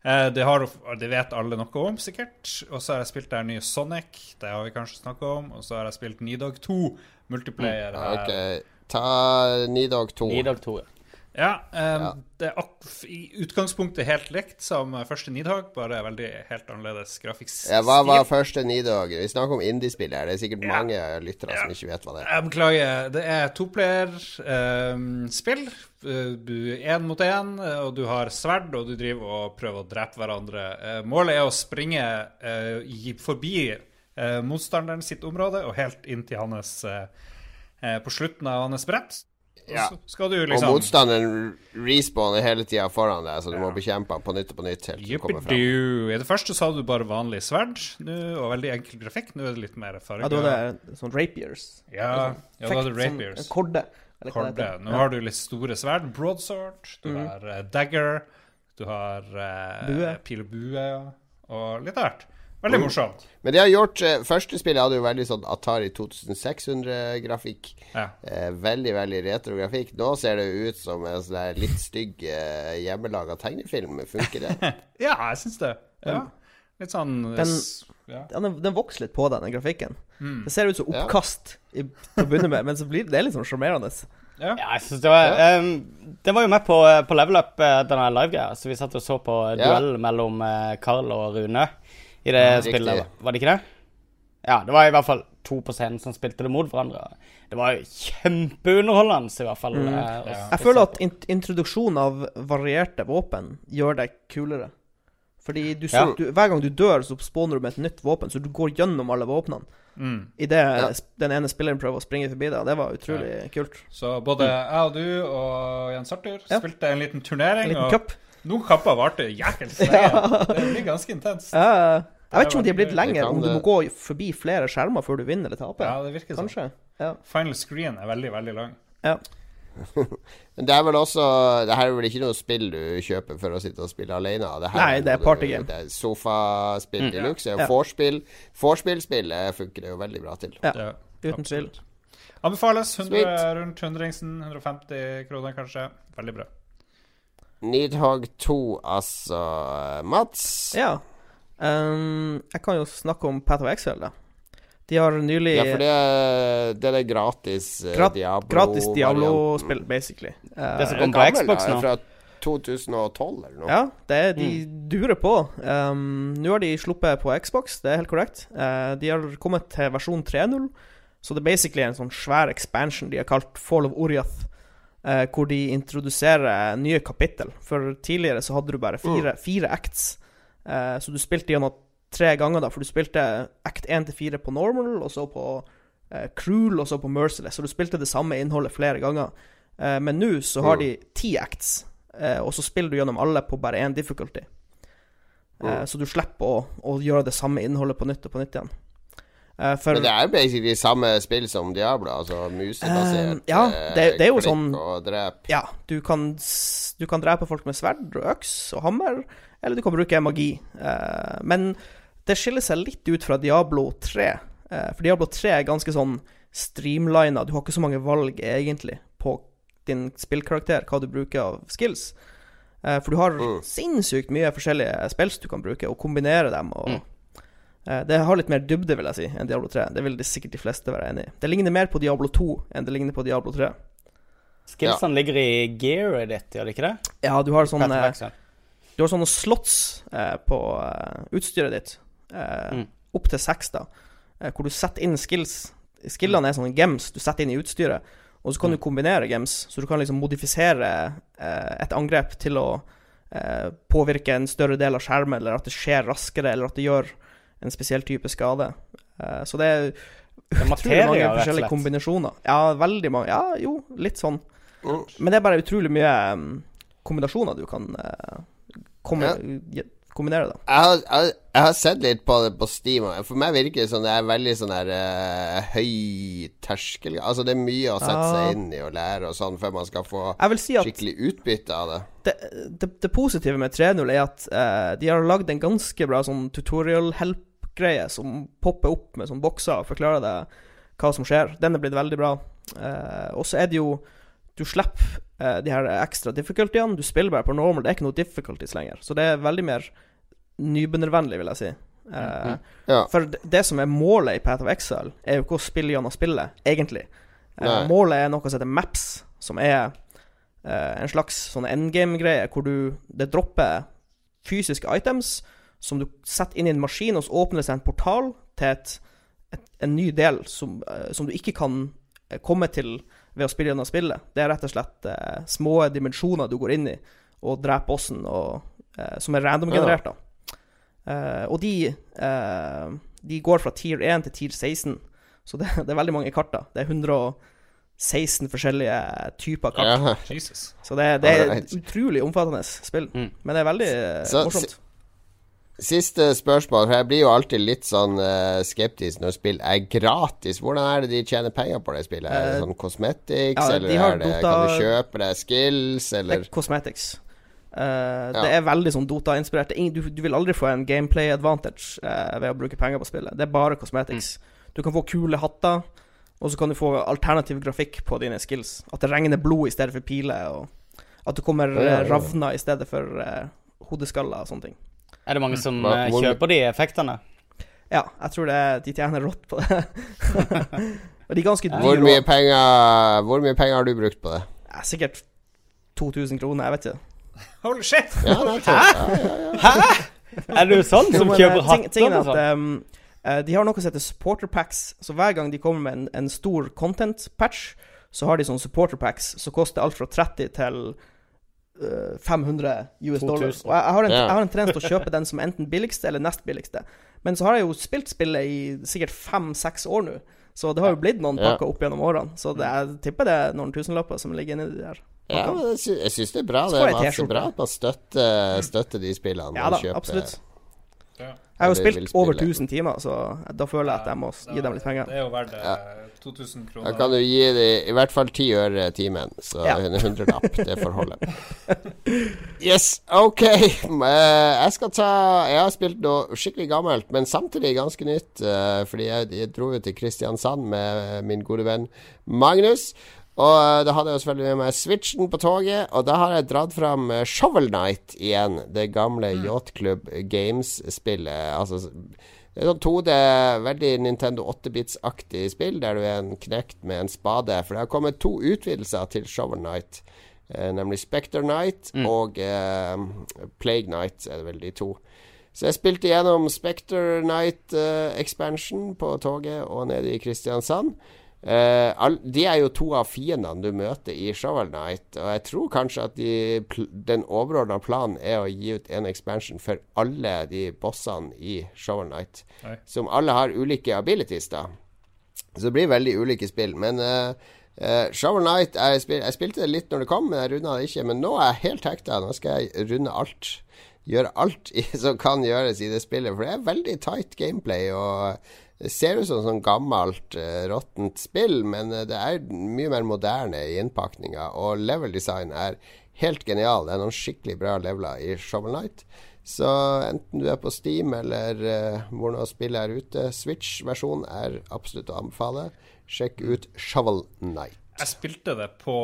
Eh, det, har, det vet alle noe om, sikkert. Og så har jeg spilt det nye Sonic. Det har vi kanskje snakka om. Og så har jeg spilt Nidog 2 multiplayer. Mm,
okay. ta Nidog 2.
Nidog 2, ja.
Ja, um,
Ja.
det er i utgangspunktet helt likt som eh, første Nidhogg, bare veldig helt annerledes grafisk
Ja, hva var første Nidhogg? Vi snakker om indiespill her. Det er sikkert mange lyttere
Ja.
som ikke vet hva det er.
Jeg beklager. Det er toplayerspill. Um, du er én mot én, og du har sverd, og du driver og prøver å drepe hverandre. Eh, målet er å springe uh, forbi uh, motstanderen sitt område og helt inn til hans uh, eh, På slutten av hans brett. Og
Ja.
så skal du
Og
liksom
motstanderen respawner hele tida foran deg, så du må bekjempe han på nytt og på nytt helt til du.
I det første så hadde du bare vanlig sverd nå, og veldig enkel grafikk. Nå er det litt mer farge.
Ja, da var det sånn rapiers.
Ja, ja, da var det rapiers.
Sånn, korde. eller
Korde. Nå har du litt store sverd. Broadsword. Du
mm.
har uh, dagger. Du har uh,
Bue.
pil og bue. ja. Og litt av hvert. Veldig
Mm.
morsomt.
Men det har gjort eh, Første spillet hadde jo veldig sånn Atari 2600-grafikk.
Ja.
Eh, veldig, veldig retro-grafikk. Nå ser det ut som en sånn der litt stygg eh, hjemmelaga tegnefilm. Funker det? [laughs]
ja, jeg syns det. Ja. Litt sånn eh,
Den-
ja.
Ja, den, den vokser litt på deg, den grafikken.
Mm.
Det ser ut som
Ja.
oppkast i, til å begynne med, men så blir det, litt sånn sjarmerende.
ja.
Ja, jeg synes det var ehm, Det var jo med på, på Level Up, eh, denne live-greia. Så vi satt og så på
Ja.
duell mellom eh, Carl og Rune i det
Ja, riktig.
spillet. Var det ikke det? Ja, det var i hvert fall to på scenen som spilte det mot hverandre. Det var jo kjempeunderholdende, i hvert fall.
Mm.
eh,
Ja.
Jeg føler at int introduksjonen av varierte våpen gjør deg kulere. Fordi du så,
Ja.
du, hver gang du dør, så spawner du med et nytt våpen, så du går gjennom alle våpnene
Mm.
idet den ene spilleren prøver å springe forbi deg. Det var utrolig kult.
Så både jeg og du og Jens Arthur
Mm. Ja.
spilte en liten turnering.
En liten
og
cup.
Noen kamper varte jækels lenge. Det blir ganske intenst.
Ja, jeg vet ikke om de er blitt lenger, om du må gå forbi flere skjermer før du vinner eller taper.
Ja, det virker sånn.
Ja.
Final screen er veldig, veldig lang.
ja. [laughs]
Men det er vel også Det her er vel ikke noe spill du kjøper for å sitte og spille alene? Det her
Nei, det er partygame.
Det er sofaspill
Mm.
de luxe.
Ja.
Vorspiel Vorspiel-spill eh, funker det jo veldig bra til.
Ja,
Ja,
uten tvil.
Anbefales. 100, rundt 100 150 kroner, kanskje. Veldig bra.
Needhog 2, altså. Mats?
Ja. Um, jeg kan jo snakke om Path of Excel, da. De har nylig
Ja, for det er, det er gratis eh,
Grat-
Diablo
gratis Diablo-spill, basically. Uh,
Det som kom på Xbox nå.
Fra 2012 eller noe?
Ja, det er, de durer på. Um, Nå har de sluppet på Xbox, det er helt korrekt. Uh, de har kommet til versjon 3.0, så det er basically en sånn svær expansion de har kalt Fall of Oriath. Eh, hvor de introduserer nye kapittel. For tidligere så hadde du bare fire, fire acts. Eh, så du spilte gjennom tre ganger, da, for du spilte act 1 til 4 på normal, og så på eh, cruel, og så på merciless. Så du spilte det samme innholdet flere ganger. Eh, men nå så har
Mm.
de ti acts. eh, og så spiller du gjennom alle på bare én difficulty. Eh, så du slipper å, å gjøre det samme innholdet på nytt og på nytt igjen. Eh, for
Men det er jo basically samme spill som Diablo, altså musebasert.
Uh, ja, det- det er jo sånn- Ja, du kan, du kan drepe folk med sverd og øks og hammer, eller du kan bruke magi. Uh, men det skiller seg litt ut fra Diablo 3. Eh, for Diablo 3 er ganske sånn streamlina. Du har ikke så mange valg, egentlig, på din spillkarakter, hva du bruker av skills. Eh, for du har
Mm.
sinnssykt mye forskjellige spills du kan bruke, og kombinere dem. Og,
Mm.
Eh, det har litt mer dybde, vil jeg si, enn Diablo 3. Det vil de sikkert de fleste være enig i. Det ligner mer på Diablo 2 enn det ligner på Diablo 3.
Skillsene ligger i gearet ditt, gjør de ikke det?
Ja, du har sånn
of
eh. Du har sånne slots eh, på utstyret ditt. Eh,
Mm.
Opp til seks, da. Hvor du setter inn skills. Skillene er sånne gems du setter inn i utstyret. Og så kan
Mm.
du kombinere gems, så du kan liksom modifisere eh, et angrep til å eh, påvirke en større del av skjermen, eller at det skjer raskere, eller at det gjør en spesiell type skade. Eh, så det er utrolig mange forskjellige kombinasjoner. Ja, veldig mange. Ja, jo, litt sånn.
Mm.
Men det er bare utrolig mye um, kombinasjoner du kan eh, kombi
Ja.
je- kombinere, da.
Jeg har, jeg, jeg har sett litt på det på Steam. og For meg virker det som det er veldig sånn der uh, høy terskel Altså det er mye å sette seg inn i og lære og sånn før man skal få
si
skikkelig utbytte av det.
det, det, det positive med 3.0 er at uh, de har lagd en ganske bra sånn tutorial help-greie som popper opp med sånn bokser og forklarer deg hva som skjer. Den er blitt veldig bra. Eh, og så er det jo Du slipper eh, de her ekstra difficultyene. Du spiller bare på normal. Det er ikke noe difficulties lenger. Så det er veldig mer nybegynnervennlig, vil jeg si. Eh,
Ja.
For det, det som er målet i Path of Excel, er jo ikke å spille gjennom spillet, egentlig. Eh, målet er noe som heter Maps, som er eh, en slags sånn endgame-greie hvor du Det dropper fysiske items som du setter inn i en maskin, og så åpner det seg en portal til et, et, en ny del som, eh, som du ikke kan eh, komme til ved å spille gjennom spillet. Det er rett og slett eh, små dimensjoner du går inn i og dreper bossen, eh, som er randomgenerert, Ja. Eh, og de, eh, de går fra tier 1 til tier 16, så det, [laughs] det er veldig mange kart. da Det er 116 forskjellige typer kart.
Ja.
Så det, det er et utrolig omfattende spill.
Mm.
Men det er veldig
Så-
morsomt.
Siste spørsmål, for jeg blir jo alltid litt sånn uh, skeptisk når spill er gratis. Hvordan er det de tjener penger på det spillet? Er det
Eh,
sånn cosmetics,
ja,
eller er det,
Dota-
kan du kjøpe deg skills,
Det er cosmetics. Eh, Det er veldig sånn Dota-inspirert. Er Du, du vil aldri få en gameplay advantage uh, ved å bruke penger på spillet. Det er bare cosmetics. Du kan få kule hatter, og så kan du få alternativ grafikk på dine skills. At det regner blod i stedet for piler, og at det kommer
Ja, ja,
ravner i stedet for uh, hodeskaller og sånne ting.
Er det mange som
Hva-
eh,
hvor-
kjøper de effektene?
Ja, jeg tror det de tjener rått på det. [laughs] og de er ganske dyre.
hvor mye, penger, hvor mye penger har du brukt på det?
Ja, sikkert 2000 kroner, jeg vet ikke.
Hold shit!
Ja, Hæ? Ja, ja, ja.
Er du sånn som kjøper
hatt? ting- er
sånn?
at um, eh, De har noe som heter supporter packs. Så hver gang de kommer med en, en stor content patch, så har de sånne supporter packs som koster alt fra 30 til eh, 500 US dollar. Og jeg, jeg, har en,
yeah.
jeg har en tendens til å kjøpe den som enten billigste eller nest billigste. Men så har jeg jo spilt spillet i sikkert fem-seks år nå. Så det har jo blitt noen pakker opp gjennom årene. Så det, jeg tipper det er noen tusenlapper som ligger inni de der.
Ja, men jeg, sy syns det er bra. Det er masse bra at man støtter, støtter de spillene.
Ja da, absolutt.
Ja.
Jeg har jo spilt over 1000 timer, så da føler jeg at jeg må gi dem litt penger.
Det er jo verdt
Ja.
2000 kroner.
Da kan du gi dem i hvert fall ti øre timen, så
Ja.
en hundrelapp, det får holde. [laughs] Yes, ok. Eh, Jeg skal ta Jeg har spilt noe skikkelig gammelt, men samtidig ganske nytt. eh, Fordi jeg, jeg dro jo til Kristiansand med min gode venn Magnus. Og eh, da hadde jeg jo selvfølgelig med meg Switchen på toget, og da har jeg dratt fram eh, Shovel Knight igjen. Det gamle Yacht Club Games-spillet. Altså det er sånn 2D, veldig Nintendo 8-bits-aktig spill, der du er en knekt med en spade. For det har kommet to utvidelser til Shovel Knight, eh, nemlig Spectre Knight og eh, Plague Knight, er det vel de to. Så jeg spilte gjennom Spectre Knight eh, på toget og nede i Kristiansand. Eh, all, de er jo to av fiendene du møter i Shovel Knight, og jeg tror kanskje at de, den overordna planen er å gi ut en expansion for alle de bossene i Shovel Knight,
Nei.
som alle har ulike abilities, da. Så det blir veldig ulike spill. Men uh, Uh, Shovel Knight jeg, spil, jeg spilte det litt når det kom, men jeg runda det ikke. Men nå er jeg helt hekta. Nå skal jeg runde alt. Gjøre alt i, [laughs] som kan gjøres i det spillet. For det er veldig tight gameplay. Og det ser ut som sånn gammelt, uh, råttent spill, men uh, det er mye mer moderne i innpakninga. Og level design er helt genial. Det er noen skikkelig bra leveler i Shovel Knight. Så enten du er på Steam eller uh, hvor nå spillet er ute, Switch-versjonen er absolutt å anbefale. Sjekk ut Shovel Knight.
Jeg spilte det på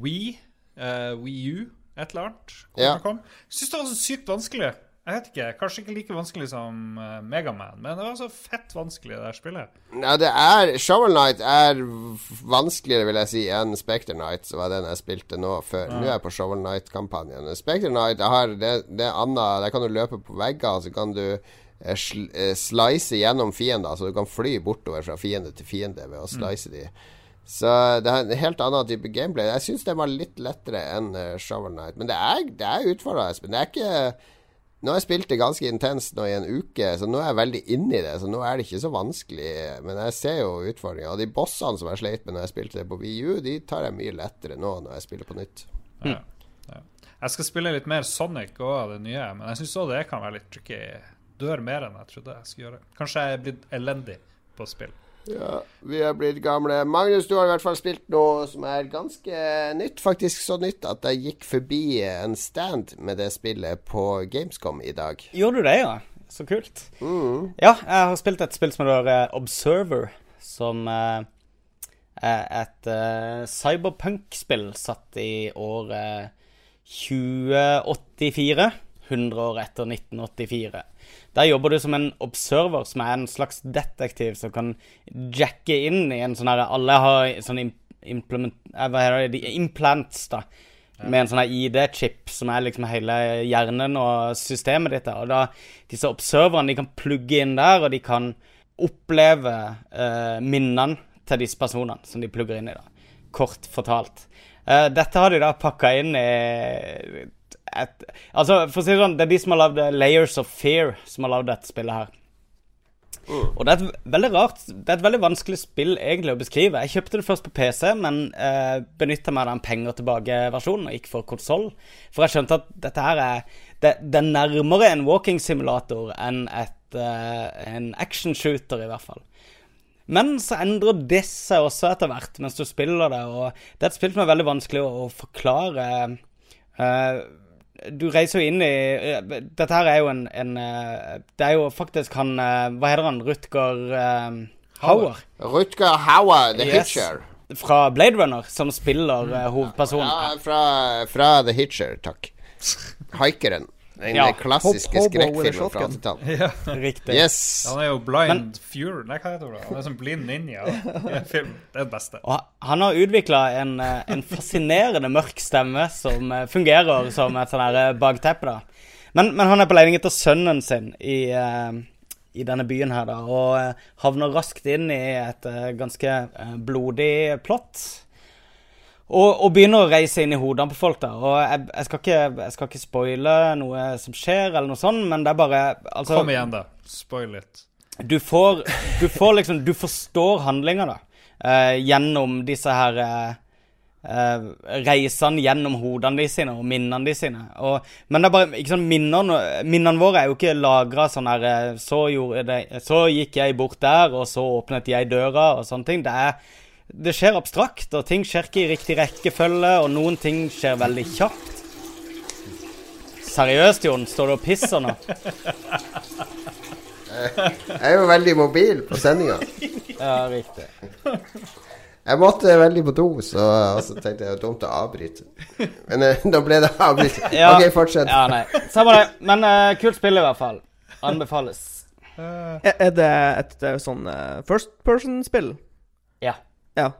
Wii, uh, Wii U, et eller annet. hvor
Ja.
Syns det var så sykt vanskelig. Jeg vet ikke, Kanskje ikke like vanskelig som uh, Megaman, men det var så fett vanskelig, det der spillet.
Ja, det er Shovel Knight er vanskeligere, vil jeg si, enn Specter Knight, som var den jeg spilte nå før. Nå er jeg på Shovel Knight-kampanjen. Specter Knight har det, det anna... annet Der kan du løpe på vegger, så kan du eh, sl eh, slice gjennom fiender, så du kan fly bortover fra fiende til fiende ved å slice de. Så det er en helt annen type gameplay. Jeg syns det var litt lettere enn eh, Shovel Knight. Men det er, det er utfordrende. Men det er ikke Nå har jeg spilt det ganske intenst nå i en uke, så nå er jeg veldig inni det. Så nå er det ikke så vanskelig. Men jeg ser jo utfordringa. Og de bossene som jeg sleit med når jeg spilte det på VU, de tar jeg mye lettere nå når jeg spiller på nytt.
Ja. Ja. Jeg skal spille litt mer Sonic òg det nye, men jeg syns òg det kan være litt tricky. Dør mer enn jeg trodde jeg skulle gjøre. Kanskje jeg er blitt elendig på spill.
Ja, vi er blitt gamle. Magnus, du har i hvert fall spilt noe som er ganske nytt. Faktisk så nytt at jeg gikk forbi en stand med det spillet på Gamescom i dag.
Gjorde du det, ja? Så kult. Ja, jeg har spilt et spill som heter eh, Observer, som eh, er et uh, cyberpunk-spill satt i året 2084. 100 år etter 1984. Der jobber du som en observer, som er en slags detektiv som kan jacke inn i en sånn her Alle har sånn implement... eh, Hva heter det? Implants, da. Med en sånn ID-chip som er liksom hele hjernen og systemet ditt. der. Og da, disse observerne de kan plugge inn der, og de kan oppleve eh, minnene til disse personene som de plugger inn i. da. Kort fortalt. Eh, dette har de da pakka inn i et Altså, for å si det sånn, det er de som har lagd Layers of Fear, som har lagd dette spillet her. Og det er et veldig rart Det er et veldig vanskelig spill egentlig å beskrive. Jeg kjøpte det først på PC, men eh, benytta meg av den penger tilbake-versjonen og gikk for konsoll. For jeg skjønte at dette her er Det, det er nærmere en walking simulator enn et, eh, en action shooter, i hvert fall. Men så endrer det seg også etter hvert mens du spiller det, og det er et spill som er veldig vanskelig å, å forklare. Eh, du reiser jo inn i eh, Dette her er jo en, en eh, Det er jo faktisk han eh, Hva heter han? Rutger Hauer.
Rutger Hauer, The
Yes.
Hitcher.
Fra Blade Runner, som spiller hovedpersonen.
Ja, fra, fra The Hitcher, takk. Haikeren. Den
Ja.
klassiske skrekkfilmen fra 80-tallet. [laughs]
Riktig.
Yes.
Han er jo blind Fury Nei, hva heter det? Han er som blind ninja film. Det er det beste.
Og han har utvikla en, eh, en fascinerende mørk stemme som eh, fungerer som et sånn eh, bakteppe. da. Men, men han er på leting etter sønnen sin i, i denne byen her, da, og havner raskt inn i et ganske blodig plott. Og, og begynner å reise inn i hodene på folk. der, Og jeg, jeg, skal ikke, jeg skal ikke spoile noe som skjer, eller noe sånt, men det er bare altså,
Kom igjen, da. Spoil litt.
du får, du får liksom Du forstår handlinga, da. eh, gjennom disse her eh, eh, Reisene gjennom hodene de sine og minnene de sine. Og, men det er bare ikke sånn minnene, minnene våre er jo ikke lagra sånn her eh, så, gjorde det, så gikk jeg bort der, og så åpnet jeg døra, og sånne ting. Det er det skjer abstrakt, og ting skjer ikke i riktig rekkefølge, og noen ting skjer veldig kjapt. Seriøst, Jon? Står du og pisser nå?
Jeg er jo veldig mobil på sendinga.
Ja, riktig.
Jeg måtte veldig på do, så, og så tenkte jeg det var dumt å avbryte. Men eh, da ble det avbryt. [laughs]
Ja.
Ok, fortsett.
Ja, nei. Samme det. Men eh, kult spill, i hvert fall. Anbefales.
Er, er det et et sånn uh, first person-spill?
Ja.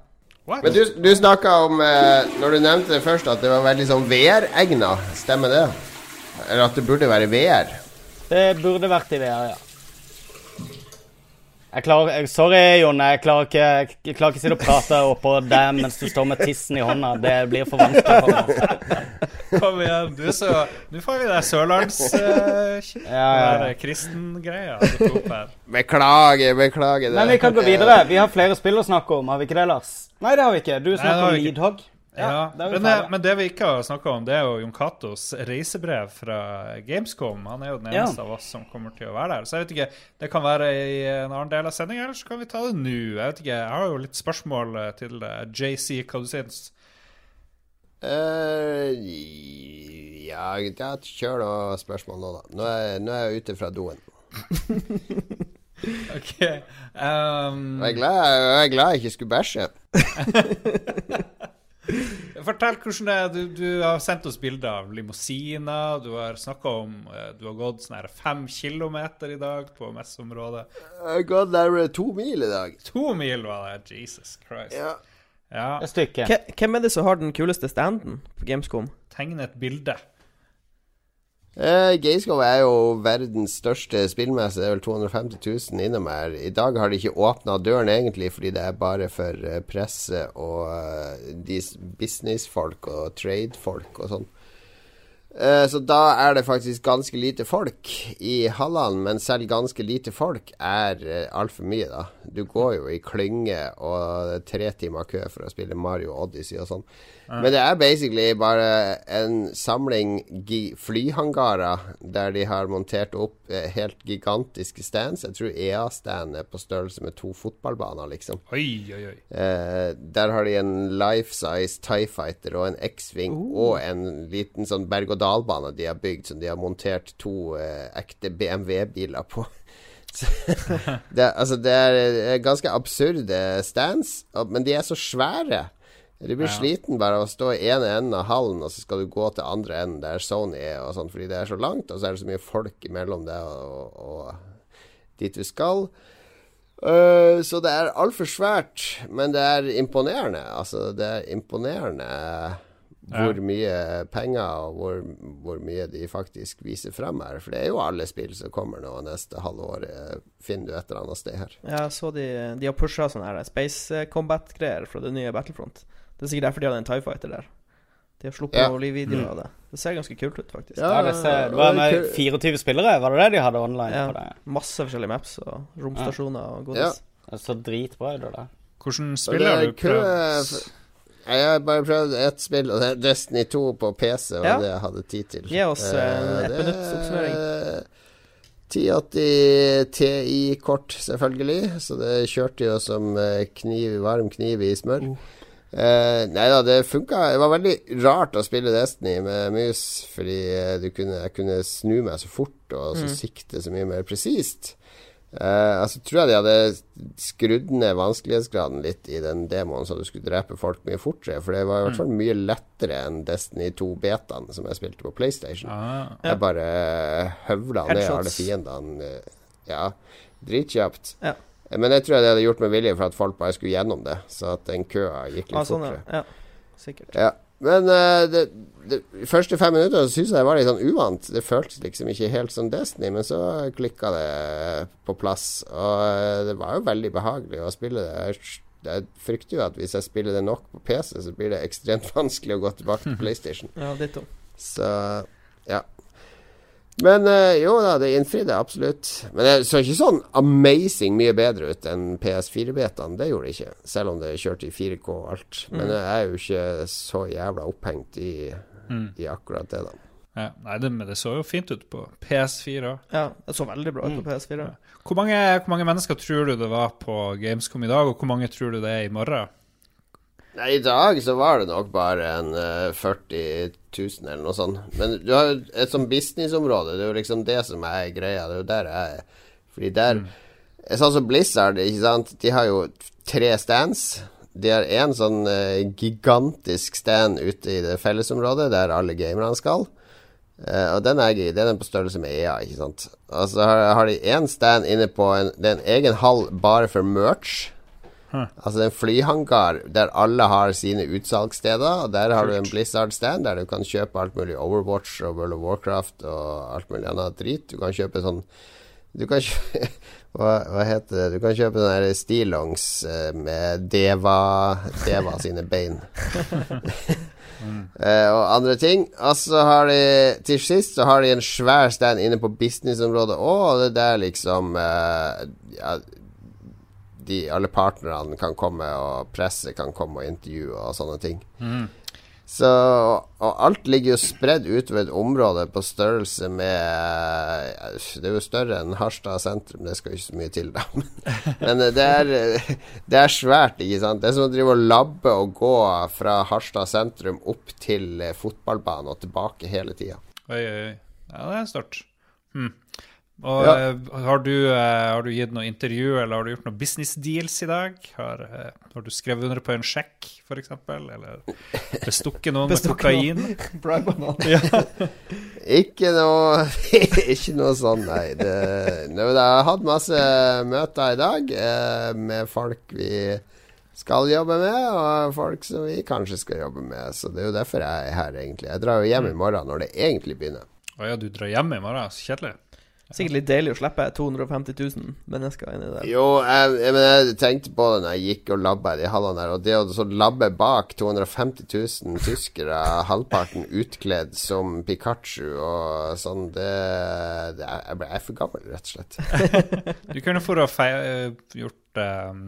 What?
Men du, du snakka om, eh, når du nevnte det først, at det var veldig sånn VR-egna. Stemmer det? Eller at det burde være VR?
Det burde vært i VR, ja. Jeg klarer, sorry, Jon. Jeg klarer ikke jeg klarer ikke å sitte og prate oppå deg mens du står med tissen i hånda. Det blir for vanskelig for meg.
Kom igjen. Du så Nå får vi deg sørlands... Uh,
Ja, ja.
Kristengreia du tok her.
Beklager, beklager. det.
Men vi kan gå videre. Vi har flere spill å snakke om, har vi ikke det, Lars? Nei, det har vi ikke. Du snakker om Lidhogg.
Ja,
det
men, det, men det vi ikke har snakka om, det er jo Jon Catos reisebrev fra Gamescom. Han er jo den
Ja.
eneste av oss som kommer til å være der. Så jeg vet ikke, Det kan være i en annen del av sendinga, eller så kan vi ta det nå. Jeg vet ikke, jeg har jo litt spørsmål eh, til eh, JC. Hva du syns
Uh, ja, ja, kjør noe spørsmål nå, da. Nå er, nå er jeg ute fra doen. [laughs]
Ok. Um,
Jeg er glad jeg, er glad jeg ikke skulle bæsje. [laughs]
fortell hvordan det er. Du, du har sendt oss bilder av limousiner. Du har snakka om eh, Du har gått sånn her fem kilometer i dag på messeområdet.
Jeg har gått nærmere to mil i dag.
To mil var det. Jesus Christ.
Ja.
Ja.
Et stykke.
Ke- Hvem er det som har den kuleste standen på Gamescom?
Tegne et bilde.
Eh, Gamescom er jo verdens største spillmesse. Det er vel 250 000 innom her. I dag har de ikke åpna døren egentlig, fordi det er bare for eh, presse og uh, businessfolk og tradefolk og sånn. Eh, Så da er det faktisk ganske lite folk i hallene, men selv ganske lite folk er uh, altfor mye, da. Du går jo i klynge og tre timer kø for å spille Mario Odyssey og sånn. Men det er basically bare en samling flyhangarer der de har montert opp eh, helt gigantiske stands. Jeg tror EA-stand er på størrelse med to fotballbaner, liksom.
Oi, oi, oi.
Eh, der har de en life size Tie Fighter og en X-Wing og en liten sånn berg-og-dal-bane de har bygd, som de har montert to eh, ekte BMW-biler på. [laughs] Det, altså, det er ganske absurde stands, men de er så svære. Du blir
Ja.
sliten bare av å stå i ene enden av hallen, og så skal du gå til andre enden der Sony er, og sånn, fordi det er så langt, og så er det så mye folk mellom det og, og dit du skal. Uh, så det er altfor svært, men det er imponerende. Altså, det er imponerende hvor mye penger og hvor, hvor mye de faktisk viser frem her. For det er jo alle spill som kommer nå neste halvår, finner du et eller annet sted her.
Ja, så de, de har pusha sånne her Space Combat-greier fra det nye Battlefront. Det er sikkert derfor de hadde en Tie Fighter der. De har sluppet
Ja.
noen videoer av det. Det ser ganske kult ut, faktisk.
Ja,
Ja, det, ser, det var med 24 spillere, var det det de hadde online
Ja.
på det?
Masse forskjellige maps og romstasjoner og
Ja.
godis.
Det så dritbra ut, det der.
Hvordan spiller
er
du
kø
prøvd?
Jeg har bare prøvd ett spill, og det er Destiny 2 på PC. var
Ja.
det jeg hadde tid til.
Gi oss, uh,
Eh,
ett
det
minutts oppsummering.
er 1080 TI-kort, selvfølgelig. Så det kjørte jo som eh, kniv, varm kniv i smør.
Uh.
Uh, nei da, det funka. Det var veldig rart å spille Destiny med mus, fordi eh, du kunne, jeg kunne snu meg så fort og så
Mm.
sikte så mye mer presist. Eh, altså tror jeg de hadde skrudd ned vanskelighetsgraden litt i den demoen, så du skulle drepe folk mye fortere. For det var i hvert fall mye lettere enn Destiny 2-betaen som jeg spilte på PlayStation.
Ah,
Jeg bare høvla ned alle fiendene. eh, Ja, dritkjapt.
Ja.
Men jeg tror jeg de hadde gjort med vilje for at folk bare skulle gjennom det, så at den køa gikk litt
Ah, sånn,
fortere.
ja. ja. Sikkert.
Ja. Men eh, det, det, de første fem minutter syntes jeg det var litt sånn uvant. Det føltes liksom ikke helt som Destiny, men så klikka det på plass. Og eh, det var jo veldig behagelig å spille det. Jeg, frykter jo at hvis jeg spiller det nok på PC, så blir det ekstremt [laughs] vanskelig å gå tilbake til PlayStation.
Ja, ditto.
Så ja. Men eh, jo da, det innfridde absolutt. Men det så ikke sånn amazing mye bedre ut enn PS4-betaen. Det gjorde det ikke. Selv om det kjørte i 4K og alt. Men jeg er jo ikke så jævla opphengt i,
mm.
i akkurat det, da.
ja. Nei, det, men det så jo fint ut på PS4.
Ja, det så veldig bra ut
Mm.
på PS4.
Hvor mange, hvor mange mennesker tror du det var på Gamescom i dag, og hvor mange tror du det er i morgen?
Nei, I dag så var det nok bare en uh, 40 000 eller noe sånt. Men du har jo et sånt businessområde. Det er jo liksom det som er greia. Det er jo der jeg er. Fordi der Sånn som Blizzard, ikke sant. De har jo tre stands. De har en sånn uh, gigantisk stand ute i det fellesområdet der alle gamerne skal. Uh, og den er, det er på størrelse med EA, ikke sant. Og så har, har de én stand inne på en, Det er en egen hall bare for merch. Altså det er en flyhangar der alle har sine utsalgssteder. Og der har du en Blizzard-stand der du kan kjøpe alt mulig Overwatch og World of Warcraft og alt mulig annet drit. Du kan kjøpe sånn Du kan kjøpe [laughs] hva, hva heter det? Du kan kjøpe sånne stillongs eh, med Deva Deva sine bein. [laughs] eh, og andre ting. Altså har de til sist så har de en svær stand inne på businessområdet òg, og det er der liksom uh, ja, de, alle partnerne kan komme, og presse kan komme og intervjue og sånne ting. Så, og alt ligger jo spredd utover et område på størrelse med Det er jo større enn Harstad sentrum, det skal jo ikke så mye til, da. [laughs] Men, det, er, det er svært, ikke sant. Det er som å drive og labbe og gå fra Harstad sentrum opp til fotballbanen og tilbake hele tida.
Oi, oi, oi. Ja, det er stort. Hm. Og
Ja.
eh, har, du, eh, har du gitt noe intervju, eller har du gjort noen business deals i dag? Har, eh, har du skrevet under på en sjekk, f.eks.? Eller bestukket noen [laughs] med
Bestukket
kokain? [laughs]
Bribe noen. [laughs]
Ikke noe Ikke noe sånn, nei. Det, Nei, Jeg har hatt masse møter i dag med folk vi skal jobbe med, og folk som vi kanskje skal jobbe med. Så det er jo derfor jeg er her, egentlig. Jeg drar jo hjem i morgen når det egentlig begynner.
Å ja, du drar hjem i morgen? Så kjedelig.
Sikkert litt deilig å slippe 250 000 mennesker inni der.
Jo, jeg, jeg, men jeg tenkte på det når jeg gikk og labba i de hallene der, og det å så labbe bak 250 000 tyskere, halvparten utkledd som Pikachu og sånn, det, det er, Jeg ble- jeg er for gammel, rett og slett. [laughs]
Du kunne for å eh, gjort um,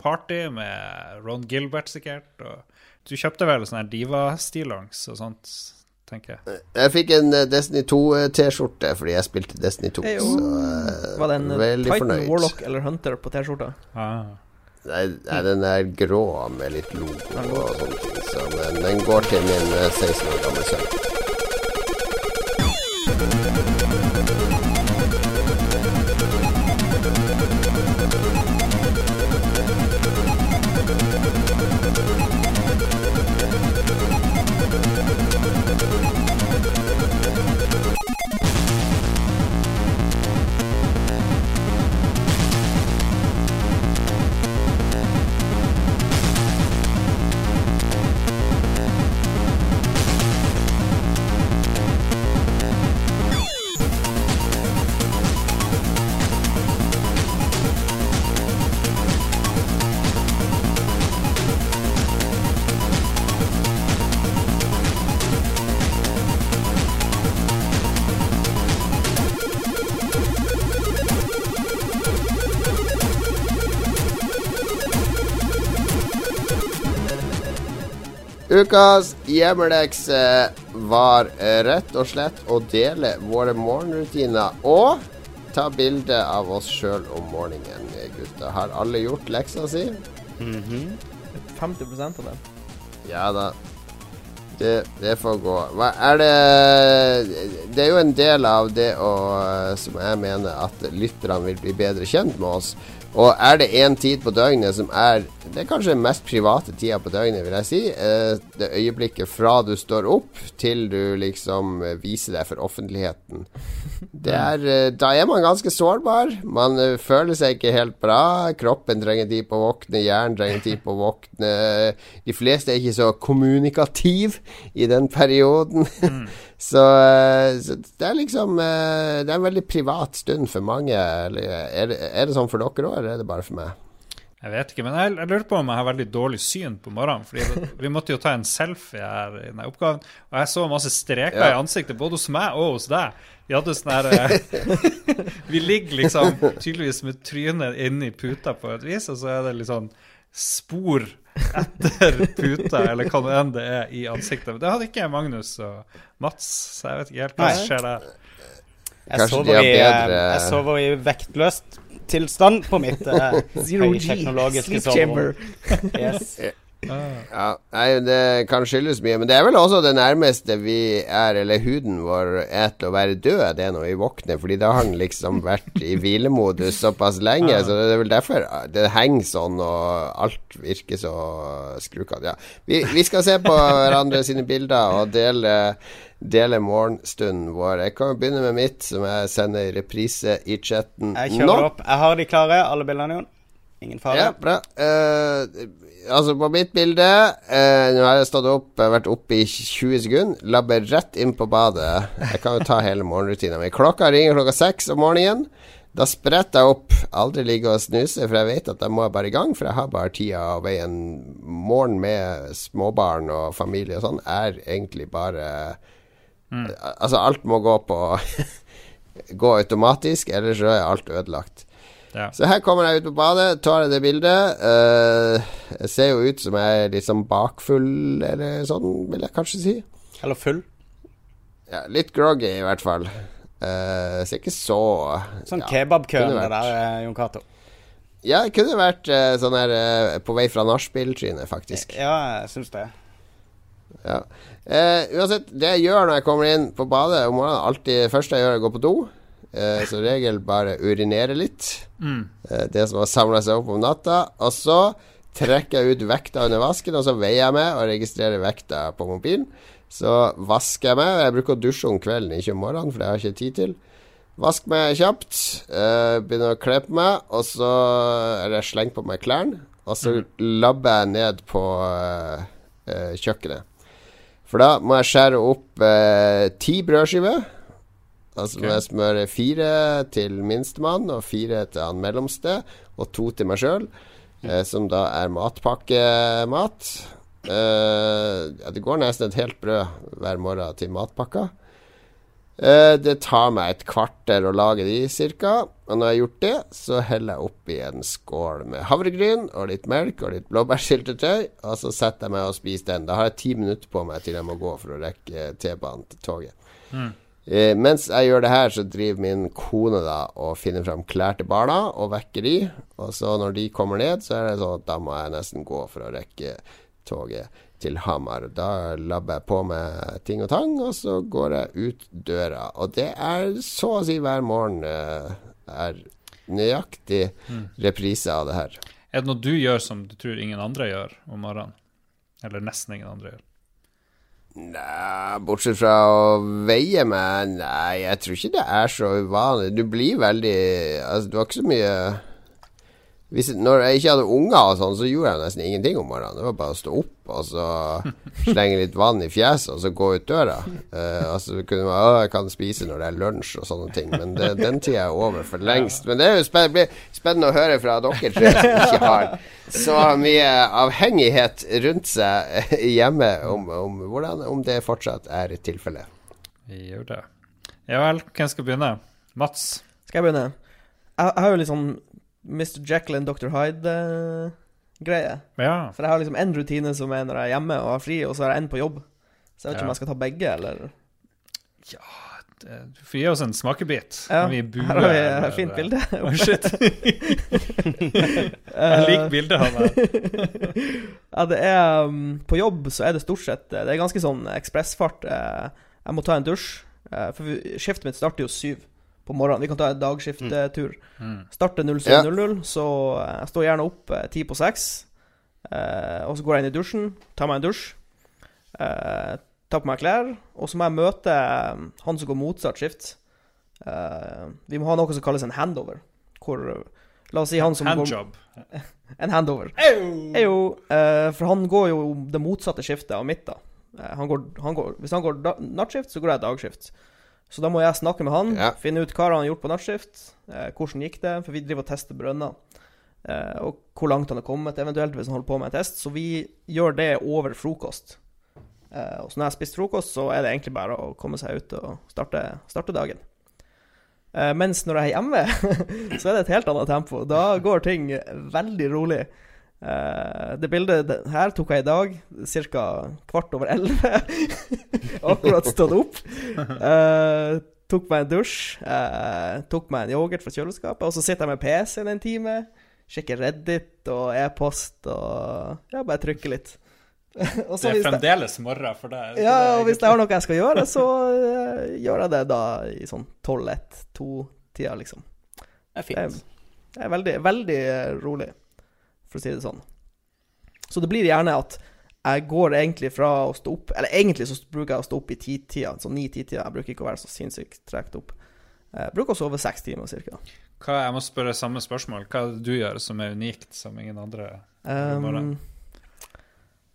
party med Ron Gilbert, sikkert. Og du kjøpte vel sånn her diva-stillongs og sånt, tenker jeg.
Jeg fikk en eh, Destiny 2-T-skjorte fordi jeg spilte Destiny 2,
Hey,
så eh,
Var det en eh,
veldig
Titan,
fornøyd.
Warlock eller Hunter på T-skjorta?
Ah.
Nei, nei, den er grå med litt logo og sånne ting, så den, den går til min eh, 16 år gamle sønn. Ukas hjemmelekse var rett og slett å dele våre morgenrutiner og ta bilde av oss sjøl om morgenen, gutta. Har alle gjort leksa si?
50% av det.
Ja da. Det, det får gå. Hva er det Det er jo en del av det å, som jeg mener at lytterne vil bli bedre kjent med oss. Og er det én tid på døgnet som er Det er kanskje den mest private tida på døgnet, vil jeg si. eh, Det øyeblikket fra du står opp til du liksom eh, viser deg for offentligheten. Er, eh, da er man ganske sårbar. Man føler seg ikke helt bra. Kroppen trenger tid på å våkne, hjernen trenger tid på å våkne. De fleste er ikke så kommunikativ i den perioden. Så, eh, så det er liksom eh, Det er en veldig privat stund for mange. Er det, er det sånn for dere òg, eller er det bare for meg?
Jeg vet ikke, men jeg, jeg lurer på om jeg har veldig dårlig syn på morgenen. Fordi vi måtte jo ta en selfie her i denne oppgaven, og jeg så masse streker
Ja.
i ansiktet, både hos meg og hos deg. Vi hadde sånn her eh, [laughs] Vi ligger liksom tydeligvis med trynet inni puta på et vis, og så er det litt sånn spor etter puta, eller hva det enn det er, i ansiktet. Men det hadde ikke Magnus og Mats, så jeg vet ikke helt hva som skjer der.
Jeg
de
sover, i, eh,
bedre-
jeg sover i vektløst tilstand på mitt uh,
Zero G,
høyteknologiske
sleep chamber.
soverom. Yes. [laughs]
Ja, nei, Det kan skyldes mye, men det er vel også det nærmeste vi er, eller huden vår er til å være død, det er når vi våkner. Fordi da har den liksom vært i hvilemodus såpass lenge, så det er vel derfor det henger sånn, og alt virker så skrukkete. Ja. Vi, vi skal se på hverandre sine bilder og dele, dele morgenstunden vår. Jeg kan jo begynne med mitt, som jeg sender i reprise i chatten
Jeg
nå.
kjører opp. Jeg har de klare, alle bildene, Jon. Ingen fare.
Ja, bra. Eh, altså, på mitt bilde eh, Nå har jeg stått opp, vært oppe i 20 sekunder. Labber rett inn på badet. Jeg kan jo ta hele morgenrutina mi. Klokka ringer klokka seks om morgenen. Da spretter jeg opp, aldri ligge og snuse, for jeg vet at jeg må bare i gang. For jeg har bare tida og veien. Morgen med småbarn og familie og sånn er egentlig bare Altså, alt må gå på [laughs] Gå automatisk, ellers så er alt ødelagt.
Ja.
Så her kommer jeg ut på badet, tar jeg det bildet. Uh, jeg ser jo ut som jeg er litt sånn bakfull, eller sånn, vil jeg kanskje si.
Eller full.
Ja, litt groggy, i hvert fall. Uh, ser ikke så
Sånn
ja,
kebabkøen, det der, eh, Jon Cato.
Ja, det kunne vært uh, sånn her uh, på vei fra nachspiel-trynet, faktisk.
Ja, jeg syns det.
Ja. Eh, uansett, det jeg gjør når jeg kommer inn på badet om morgenen, alltid første jeg gjør, er å gå på do. Eh, som regel bare urinere litt. Eh, det som har samla seg opp om natta. Og så trekker jeg ut vekta under vasken, og så veier jeg meg og registrerer vekta på mobilen. Så vasker jeg meg. Jeg bruker å dusje om kvelden, ikke om morgenen, for det har jeg ikke tid til. Vask meg kjapt, eh, begynner å kle på meg, og så er det slengt på meg klærne. Og så labber jeg ned på eh, eh, kjøkkenet. For da må jeg skjære opp eh, ti brødskiver. Altså må jeg smøre fire til minstemann og fire til han mellomste, og to til meg sjøl, eh, som da er matpakkemat. Eh, ja, det går nesten et helt brød hver morgen til matpakka. Eh, det tar meg et kvarter å lage de, cirka. Og når jeg har gjort det, så heller jeg oppi en skål med havregryn og litt melk og litt blåbærsyltetøy. Og så setter jeg meg og spiser den. Da har jeg ti minutter på meg til jeg må gå for å rekke T-banen til toget. Eh, mens jeg gjør det her, så driver min kone da og finner fram klær til barna og vekker de. Og så når de kommer ned, så er det sånn at da må jeg nesten gå for å rekke toget til Hamar. Da labber jeg på med ting og tang, og så går jeg ut døra. Og det er så å si hver morgen eh, er nøyaktig reprise av det her.
Er det noe du gjør som du tror ingen andre gjør om morgenen? Eller nesten ingen andre gjør?
Nei, bortsett fra å veie meg Nei, jeg tror ikke det er så uvanlig. Du blir veldig Altså, du har ikke så mye hvis, Når jeg ikke hadde unger og sånn, så gjorde jeg nesten ingenting om morgenen. Det var bare å stå opp og så slenge litt vann i fjeset og så gå ut døra. Uh, altså, kunne man, Å, jeg kan spise når det er lunsj og sånne ting, men det, den tida er over for lengst. Men det er jo spenn- blir spennende å høre fra dere tre som ikke har så mye avhengighet rundt seg hjemme, om, om, hvordan, om det fortsatt er tilfellet.
Vi gjør det. Ja vel, hvem skal begynne? Mats?
Skal jeg begynne? Jeg, jeg har jo litt sånn Mr. Jekyll and Dr. Hyde-greie.
Ja.
For jeg har liksom en rutine som er når jeg er hjemme og har fri, og så har jeg en på jobb. Så jeg vet ikke
Ja.
om jeg skal ta begge, eller
det- Du får gi oss en smakebit.
Ja,
vi buer,
her har vi et fint bilde. [laughs]
Oh, shit. [laughs] Jeg liker bildet av deg. [laughs]
Ja, det er um, På jobb så er det stort sett Det er ganske sånn ekspressfart. Eh, jeg må ta en dusj. Eh, for skiftet mitt starter jo syv på morgenen. Vi kan ta en dagskifttur.
Mm.
Starter 07.00, så eh, jeg står gjerne opp eh, ti på seks. Eh, og så går jeg inn i dusjen, tar meg en dusj. Eh, tar på meg klær. Og så må jeg møte eh, han som går motsatt skift. Eh, vi må ha noe som kalles en handover. Hvor eh, La oss si han som går
Handjob. [laughs]
En handover. Eyo, eh, for han går jo det motsatte skiftet av mitt, da. Eh, han går, han går, hvis han går da, nattskift, så går jeg dagskift. Så da må jeg snakke med han,
Ja.
finne ut hva han har gjort på nattskift, eh, hvordan gikk det, for vi driver og tester brønner. Eh, og hvor langt han har kommet, eventuelt hvis han holder på med en test. Så vi gjør det over frokost. Eh, og så når jeg har spist frokost, så er det egentlig bare å komme seg ut og starte, starte dagen. Eh, mens når jeg er hjemme, [laughs] så er det et helt annet tempo. Da går ting veldig rolig. Eh, det bildet det- her tok jeg i dag, ca. kvart over elleve. [laughs] Akkurat stått opp. Uh, tok meg en dusj. uh, tok meg en yoghurt fra kjøleskapet. Og så sitter jeg med PC-en en time. Sjekker Reddit og e-post og Ja, bare trykker litt. [laughs]
Det er fremdeles morgen for deg.
ja, og hvis jeg har noe jeg skal gjøre, så gjør jeg det da i sånn 12-1-2-tida, liksom.
Det er fint.
Det er veldig, veldig eh, rolig, for å si det sånn. Så det blir gjerne at jeg går egentlig fra å stå opp Eller egentlig så bruker jeg å stå opp i titida, sånn ni-titida. Jeg bruker ikke å være så sinnssykt tregt opp. Jeg bruker å sove seks timer cirka.
Hva, jeg må spørre samme spørsmål. Hva er det du gjør som er unikt, som ingen andre
Um,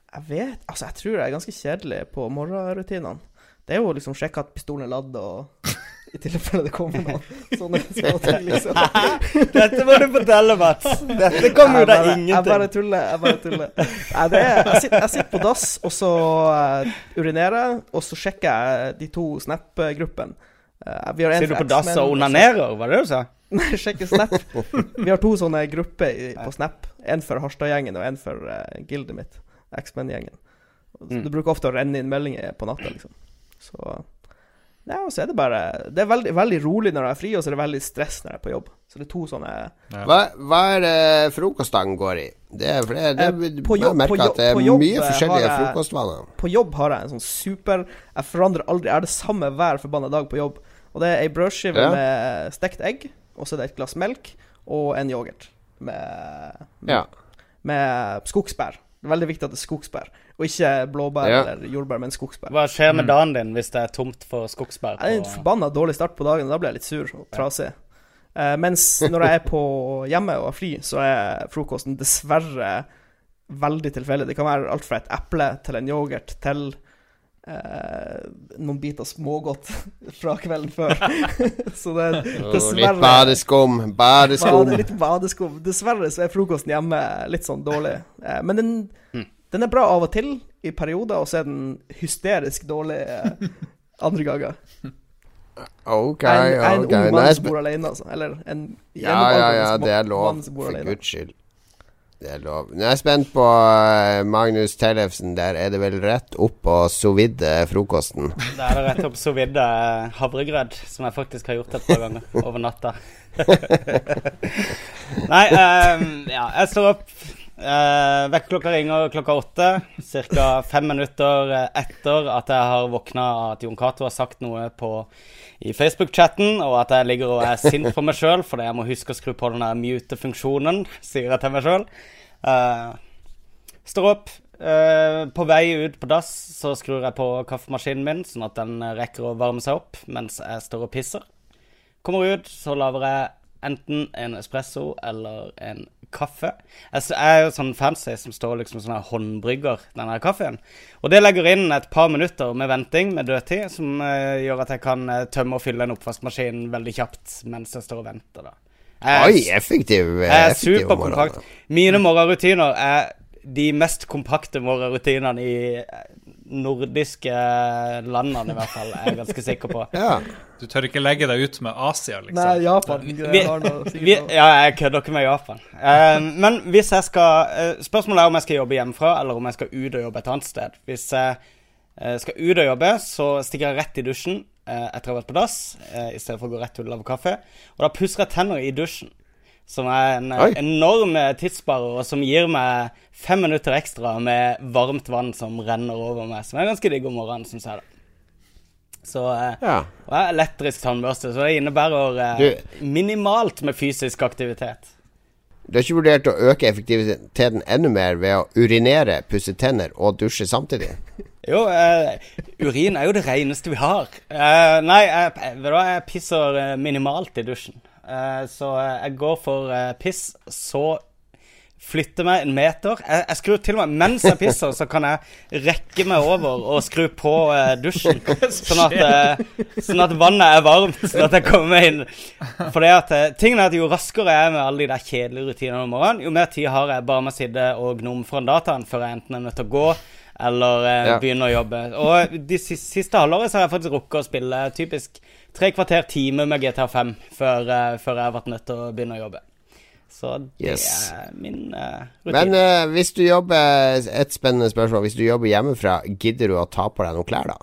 jeg vet Altså, jeg tror jeg er ganske kjedelig på morgenrutinene. Det er jo liksom sjekke at pistolen er ladd og I tilfelle det kommer noen [laughs] sånne spørsmål liksom.
Dette må du fortelle, Mats. Dette kommer jo da
ingenting. Jeg bare tuller. Jeg bare tuller. Nei, det er, jeg, sitter, jeg sitter på dass, og så uh, urinerer og så sjekker jeg de to Snap-gruppene. Uh, vi
Sitter du på dass og onanerer, var det du sa? [laughs]
Nei, sjekker Snap. [laughs] Vi har to sånne grupper i, på Snap. En for Harstad-gjengen og en for uh, gildet mitt. X-Men-gjengen.
Mm.
Du bruker ofte å renne inn meldinger på natta, liksom. Så Ja, og så er det bare Det er veldig, veldig rolig når jeg er fri, og så er det veldig stress når jeg er på jobb. Så det er to sånne
Hva, hva er det frokostdagen går i? Det er, for det, det,
Eh, på
jeg merker at det er
jobb,
mye
eh,
forskjellige
jeg-
frokostvaner.
På jobb har jeg en sånn super Jeg forandrer aldri. Jeg har det samme hver forbanna dag på jobb. Og det er ei brødskive
Ja.
med stekt egg, og så er det et glass melk og en yoghurt med, med,
Ja.
med skogsbær. Det er veldig viktig at det er skogsbær, og ikke blåbær
Ja.
eller jordbær, men skogsbær.
Hva skjer med dagen din hvis det er tomt for skogsbær?
Det er en
På...
forbanna dårlig start på dagen, og da blir jeg litt sur og trasig. Eh, mens når jeg er på hjemme og har fri, så er frokosten dessverre veldig tilfeldig. Det kan være alt fra et eple til en yoghurt til noen biter smågodt [laughs] fra kvelden før. [laughs] så det er dessverre
litt badeskum. Badeskum.
Bade, litt badeskum. Dessverre så er frokosten hjemme litt sånn dårlig. Eh, men den,
Mm.
den er bra av og til i perioder, og så er den hysterisk dårlig eh, andre ganger.
Ok,
en, jeg er en ung mann som bor alene, altså. Eller en
Ja, ja, ja, det er lov. For guds skyld. Det er lov. Nå er jeg spent på eh, Magnus Tellefsen. Der er det vel rett opp på sovide frokosten.
Der er det rett opp sovide havregrøt, som jeg faktisk har gjort et par ganger over natta. [laughs] Nei, um, ja, jeg står opp. Uh, Vekkerklokka ringer klokka åtte. Ca. fem minutter eh, etter at jeg har våkna at Jon Cato har sagt noe på, i Facebook-chatten, og at jeg ligger og er sint på meg sjøl fordi jeg må huske å skru på den der mute-funksjonen, sier jeg til meg sjøl. Står opp. Uh, på vei ut på dass så skrur jeg på kaffemaskinen min, sånn at den rekker å varme seg opp mens jeg står og pisser. Kommer ut, så lager jeg enten en espresso eller en kaffe. Jeg er jo sånn fancy som står liksom sånn håndbrygger den her kaffen. Og det legger inn et par minutter med venting, med dødtid, som eh, gjør at jeg kan tømme og fylle en oppvaskmaskin veldig kjapt mens jeg står og venter, da. Jeg-
Oi, effektiv.
jeg er
effektiv
superkompakt. Mine morgenrutiner er de mest kompakte morgenrutinene i eh, nordiske landene, i hvert fall. Er jeg ganske sikker på. [laughs]
Ja.
Du tør ikke legge deg ut med Asia, liksom.
Nei, Japan
Vi, vi, ja, jeg kødder ikke med Japan. Uh, men hvis jeg skal uh, Spørsmålet er om jeg skal jobbe hjemmefra, eller om jeg skal ut og jobbe et annet sted. Hvis jeg eh, skal ut og jobbe, så stikker jeg rett i dusjen eh, etter å ha vært på dass, eh, i stedet for å gå rett til å lage kaffe. Og da pusser jeg tenner i dusjen. Som er en eh,
Oi.
enorm tidssparer, og som gir meg fem minutter ekstra med varmt vann som renner over meg. Som er ganske digg om morgenen, syns jeg. da Så eh,
ja.
og jeg er elektrisk tannbørste, så det innebærer eh, minimalt med fysisk aktivitet.
Du har ikke vurdert å øke effektiviteten enda mer ved å urinere, pusse tenner og dusje samtidig? [laughs]
Jo, uh, urin er jo det reneste vi har. Uh, nei, jeg, vet du hva, jeg pisser eh, minimalt i dusjen. Uh, så eh, jeg går for eh, piss, så flytter meg en meter. Jeg, jeg skrur til og med mens jeg pisser, så kan jeg rekke meg over og skru på eh, dusjen. Sånn at, eh, sånn at vannet er varmt, sånn at jeg kommer meg inn. For det at, eh, tingen er at jo raskere jeg er med alle de der kjedelige rutinene om morgenen, jo mer tid har jeg bare med å sitte og gnomme foran dataen før jeg enten er nødt til å gå eller eh,
Ja.
begynne å jobbe. Og de sis- siste halvåret så har jeg faktisk rukket å spille typisk tre kvarter time med GTA5 før, eh, før jeg har vært nødt til å begynne å jobbe. Så det
Yes.
er min uh, rutine.
Men uh, hvis du jobber Et spennende spørsmål. Hvis du jobber hjemmefra, gidder du å ta på deg noen klær, da?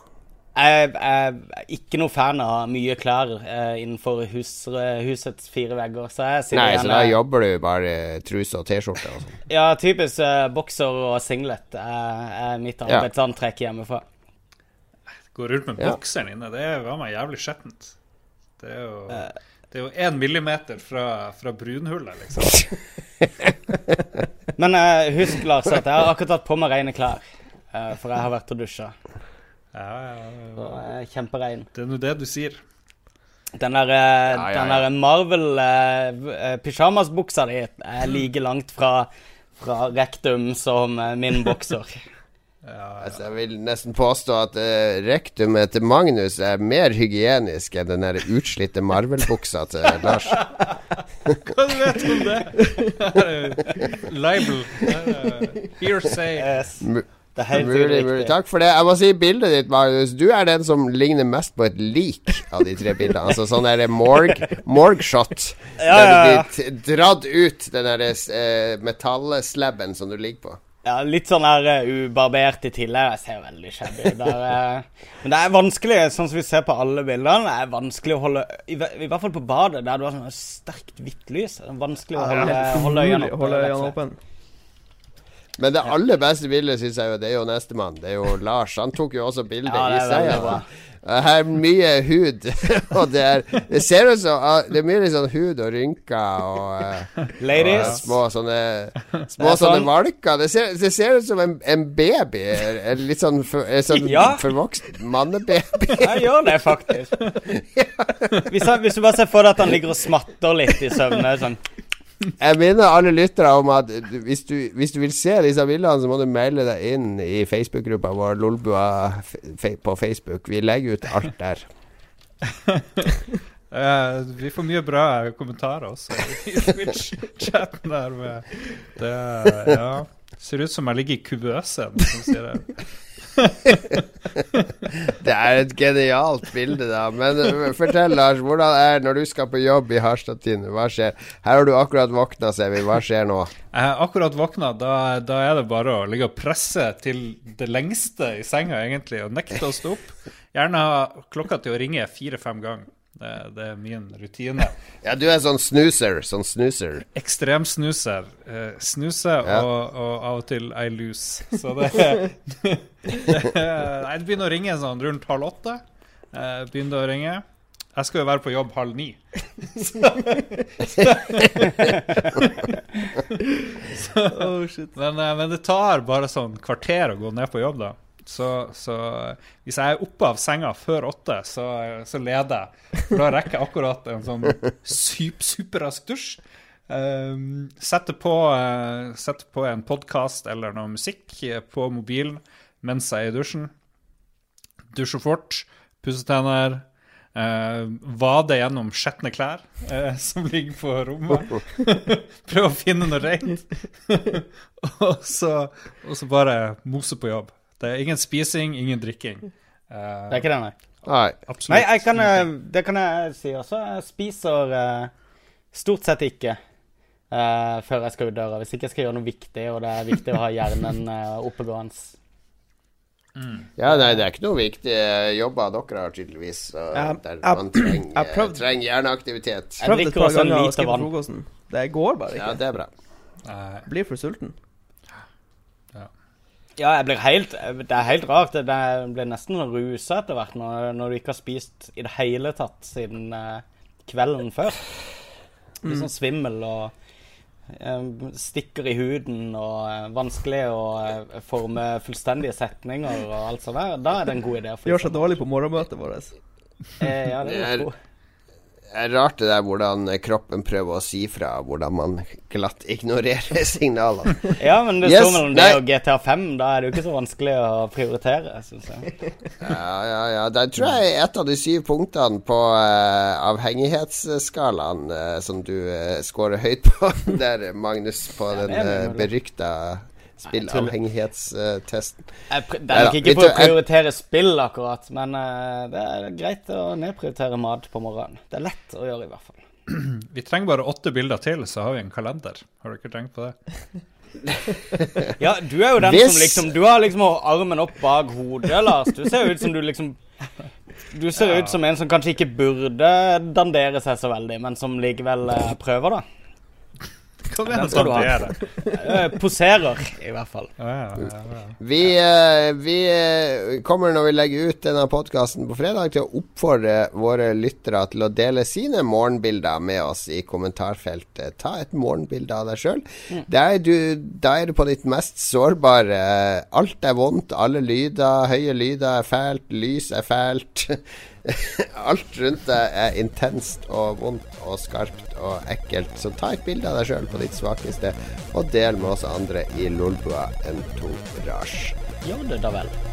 Jeg er ikke noe fan av mye klær eh, innenfor hus, husets fire vegger. Så
Nei, så da jobber du bare truse og T-skjorte og sånn.
Ja, typisk uh, bokser og singlet er, er mitt
Ja.
arbeidsantrekk hjemmefra.
Gå rundt med
Ja.
inne, det var meg jævlig skjettent. Det er jo. Det er jo én millimeter fra, fra brunhullet, liksom. [laughs]
Men uh, husk, Lars, at jeg har akkurat tatt på meg rene klær. Uh, for jeg har vært og dusja.
Ja, ja, ja.
Er kjemperein.
Det er nå det du sier.
Den der,
Ja, ja, ja.
der Marvel-pyjamasbuksa di er like langt fra, fra rektum som min bokser.
Altså, jeg vil nesten påstå at uh, rektumet til Magnus er mer hygienisk enn den der utslitte Marvel-buksa til [laughs] Lars.
Hva du vet om det? [laughs] Libel. Eh, Hearsay.
Yes. Det er helt
Mulig, mulig. Takk for det. Jeg må si bildet ditt, Magnus. Du er den som ligner mest på et lik av de tre bildene. Altså sånn derre morg, morgshot.
Ja,
der
ja, ja.
du blir dratt ut den derre uh, metallslabben som du ligger på.
Ja, litt sånn her uh, ubarbert i tillegg. Jeg ser veldig shabby ut. der, eh. Men det er vanskelig, sånn som vi ser på alle bildene, det er vanskelig å holde I, i hvert fall på badet, der du har sånn sterkt hvitt lys. Det er vanskelig å holde, holde øynene oppe.
holde øynene
slett.
Men det aller beste bildet syns jeg jo det er jo nestemann. Det er jo Lars. Han tok jo også bildet
Ja, det
i
er
Her er mye hud. [laughs] og det er Det ser ut som ah, Det er mye sånn hud og rynker og, eh, og små sånne Små sånne
sånn.
valker. Det ser, det ser ut som en, en baby. En litt sånn, [laughs] for, en sånn [laughs]
Ja.
forvokst mannebaby.
Jeg gjør det, faktisk. Hvis, han, hvis du bare ser for deg at han ligger og smatter litt i søvne sånn
Jeg minner alle lyttere om at hvis du, hvis du vil se disse bildene, så må du melde deg inn i Facebook-gruppa vår Lolbua på Facebook. Vi legger ut alt der. [laughs]
uh, vi får mye bra kommentarer også i [laughs] Twitch-chatten der. Med det ja, ser ut som jeg ligger i kubøsen. Som. [laughs] Det
er et genialt bilde, da. Men øh, fortell, Lars. Hvordan er det når du skal på jobb i Harstad-Tine? Hva skjer? Her har du akkurat våkna, ser vi. Hva skjer nå?
Jeg har akkurat våkna. Da, da er det bare å ligge og presse til det lengste i senga, egentlig, og nekte å stå opp. Gjerne ha klokka til å ringe fire-fem ganger. Det, det er min rutine. [laughs]
Ja, du er sånn snuser. Sånn snuser.
Ekstrem snuser. Uh, snuse
Ja.
og, og av og til I lose. Så det, [laughs] det Nei, det begynner å ringe sånn rundt halv åtte. Eh, begynner å ringe. Jeg skal jo være på jobb halv ni. [laughs]
Oh, shit.
Men, eh, men det tar bare sånn kvarter å gå ned på jobb, da. Så, så hvis jeg er oppe av senga før åtte, så, så leder jeg. For da rekker jeg akkurat en sånn sup, superrask dusj. Um, setter, på, uh, setter på en podkast eller noe musikk eh, på mobilen mens jeg er i dusjen. Dusjer fort, pusser tenner. Uh, vade gjennom skjetne klær uh, som ligger på rommet. [laughs] Prøver å finne noe rent. [laughs] og, og så bare mose på jobb. Det er ingen spising, ingen drikking. Uh,
Det er ikke det, nei.
Nei.
absolutt
Nei, jeg kan, eh, det kan jeg si også. Jeg spiser uh, stort sett ikke uh, før jeg skal ut døra. Hvis ikke jeg skal gjøre noe viktig, og det er viktig å ha hjernen uh, [laughs] oppegående.
Ja, nei, det er ikke noe viktig jobber dere har, tydeligvis. Så
Jeg-
der man trenger,
jeg prøvde-
trenger hjerneaktivitet.
Jeg
Prøvd et
drikker
par
også en
ganger å
liter vann.
frokosten. Det går bare ikke.
Ja, det er bra.
Blir for sulten.
Ja, jeg blir helt Det er helt rart. Det, det blir nesten rusa etter hvert når, når du ikke har spist i det hele tatt siden eh, kvelden før. Litt sånn svimmel og eh, stikker i huden og eh, vanskelig å forme fullstendige setninger og alt sånt der. Da er det en god idé.
Gjør seg dårlig på morgenmøtet vårt.
Eh, ja, det
Det er-
er.
Det er rart det der hvordan kroppen prøver å si fra, hvordan man glatt ignorerer [laughs] signalene. [laughs]
Ja, men det
Yes,
står mellom det og GTA 5. Da er det jo ikke så vanskelig å prioritere, syns jeg. [laughs]
Ja, ja, ja. Der tror jeg et av de syv punktene på uh, avhengighetsskalaen uh, som du uh, scorer høyt på der, Magnus, på
Ja,
den
det er
uh, berykta spillavhengighetstesten.
Jeg Det er nok ikke for å prioritere spill, akkurat, men eh, det er greit å nedprioritere mat på morgenen. Det er lett å gjøre, i hvert fall. [clears throat]
vi trenger bare åtte bilder til, så har vi en kalender. Har du ikke tenkt på det? [laughs]
Ja, du er jo den
Hvis-
som liksom Du har liksom armen opp bak hodet, Lars. Du ser ut som du liksom Du ser ut som en som kanskje ikke burde dandere seg så veldig, men som likevel eh, prøver, da.
Hva
Den skal du ha. Eh, poserer, i hvert fall.
Ja, ja, ja, ja.
Vi, eh, vi eh, kommer når vi legger ut denne podkasten på fredag til å oppfordre våre lyttere til å dele sine morgenbilder med oss i kommentarfeltet. Ta et morgenbilde av deg sjøl. Da er du på ditt mest sårbare. Alt er vondt, alle lyder, høye lyder er fælt, lys er fælt. [laughs] [laughs] Alt rundt deg er intenst og vondt og skarpt og ekkelt. Så ta et bilde av deg sjøl på ditt svakeste, og del med oss andre i Lolbua Entourage.
gjør det da vel.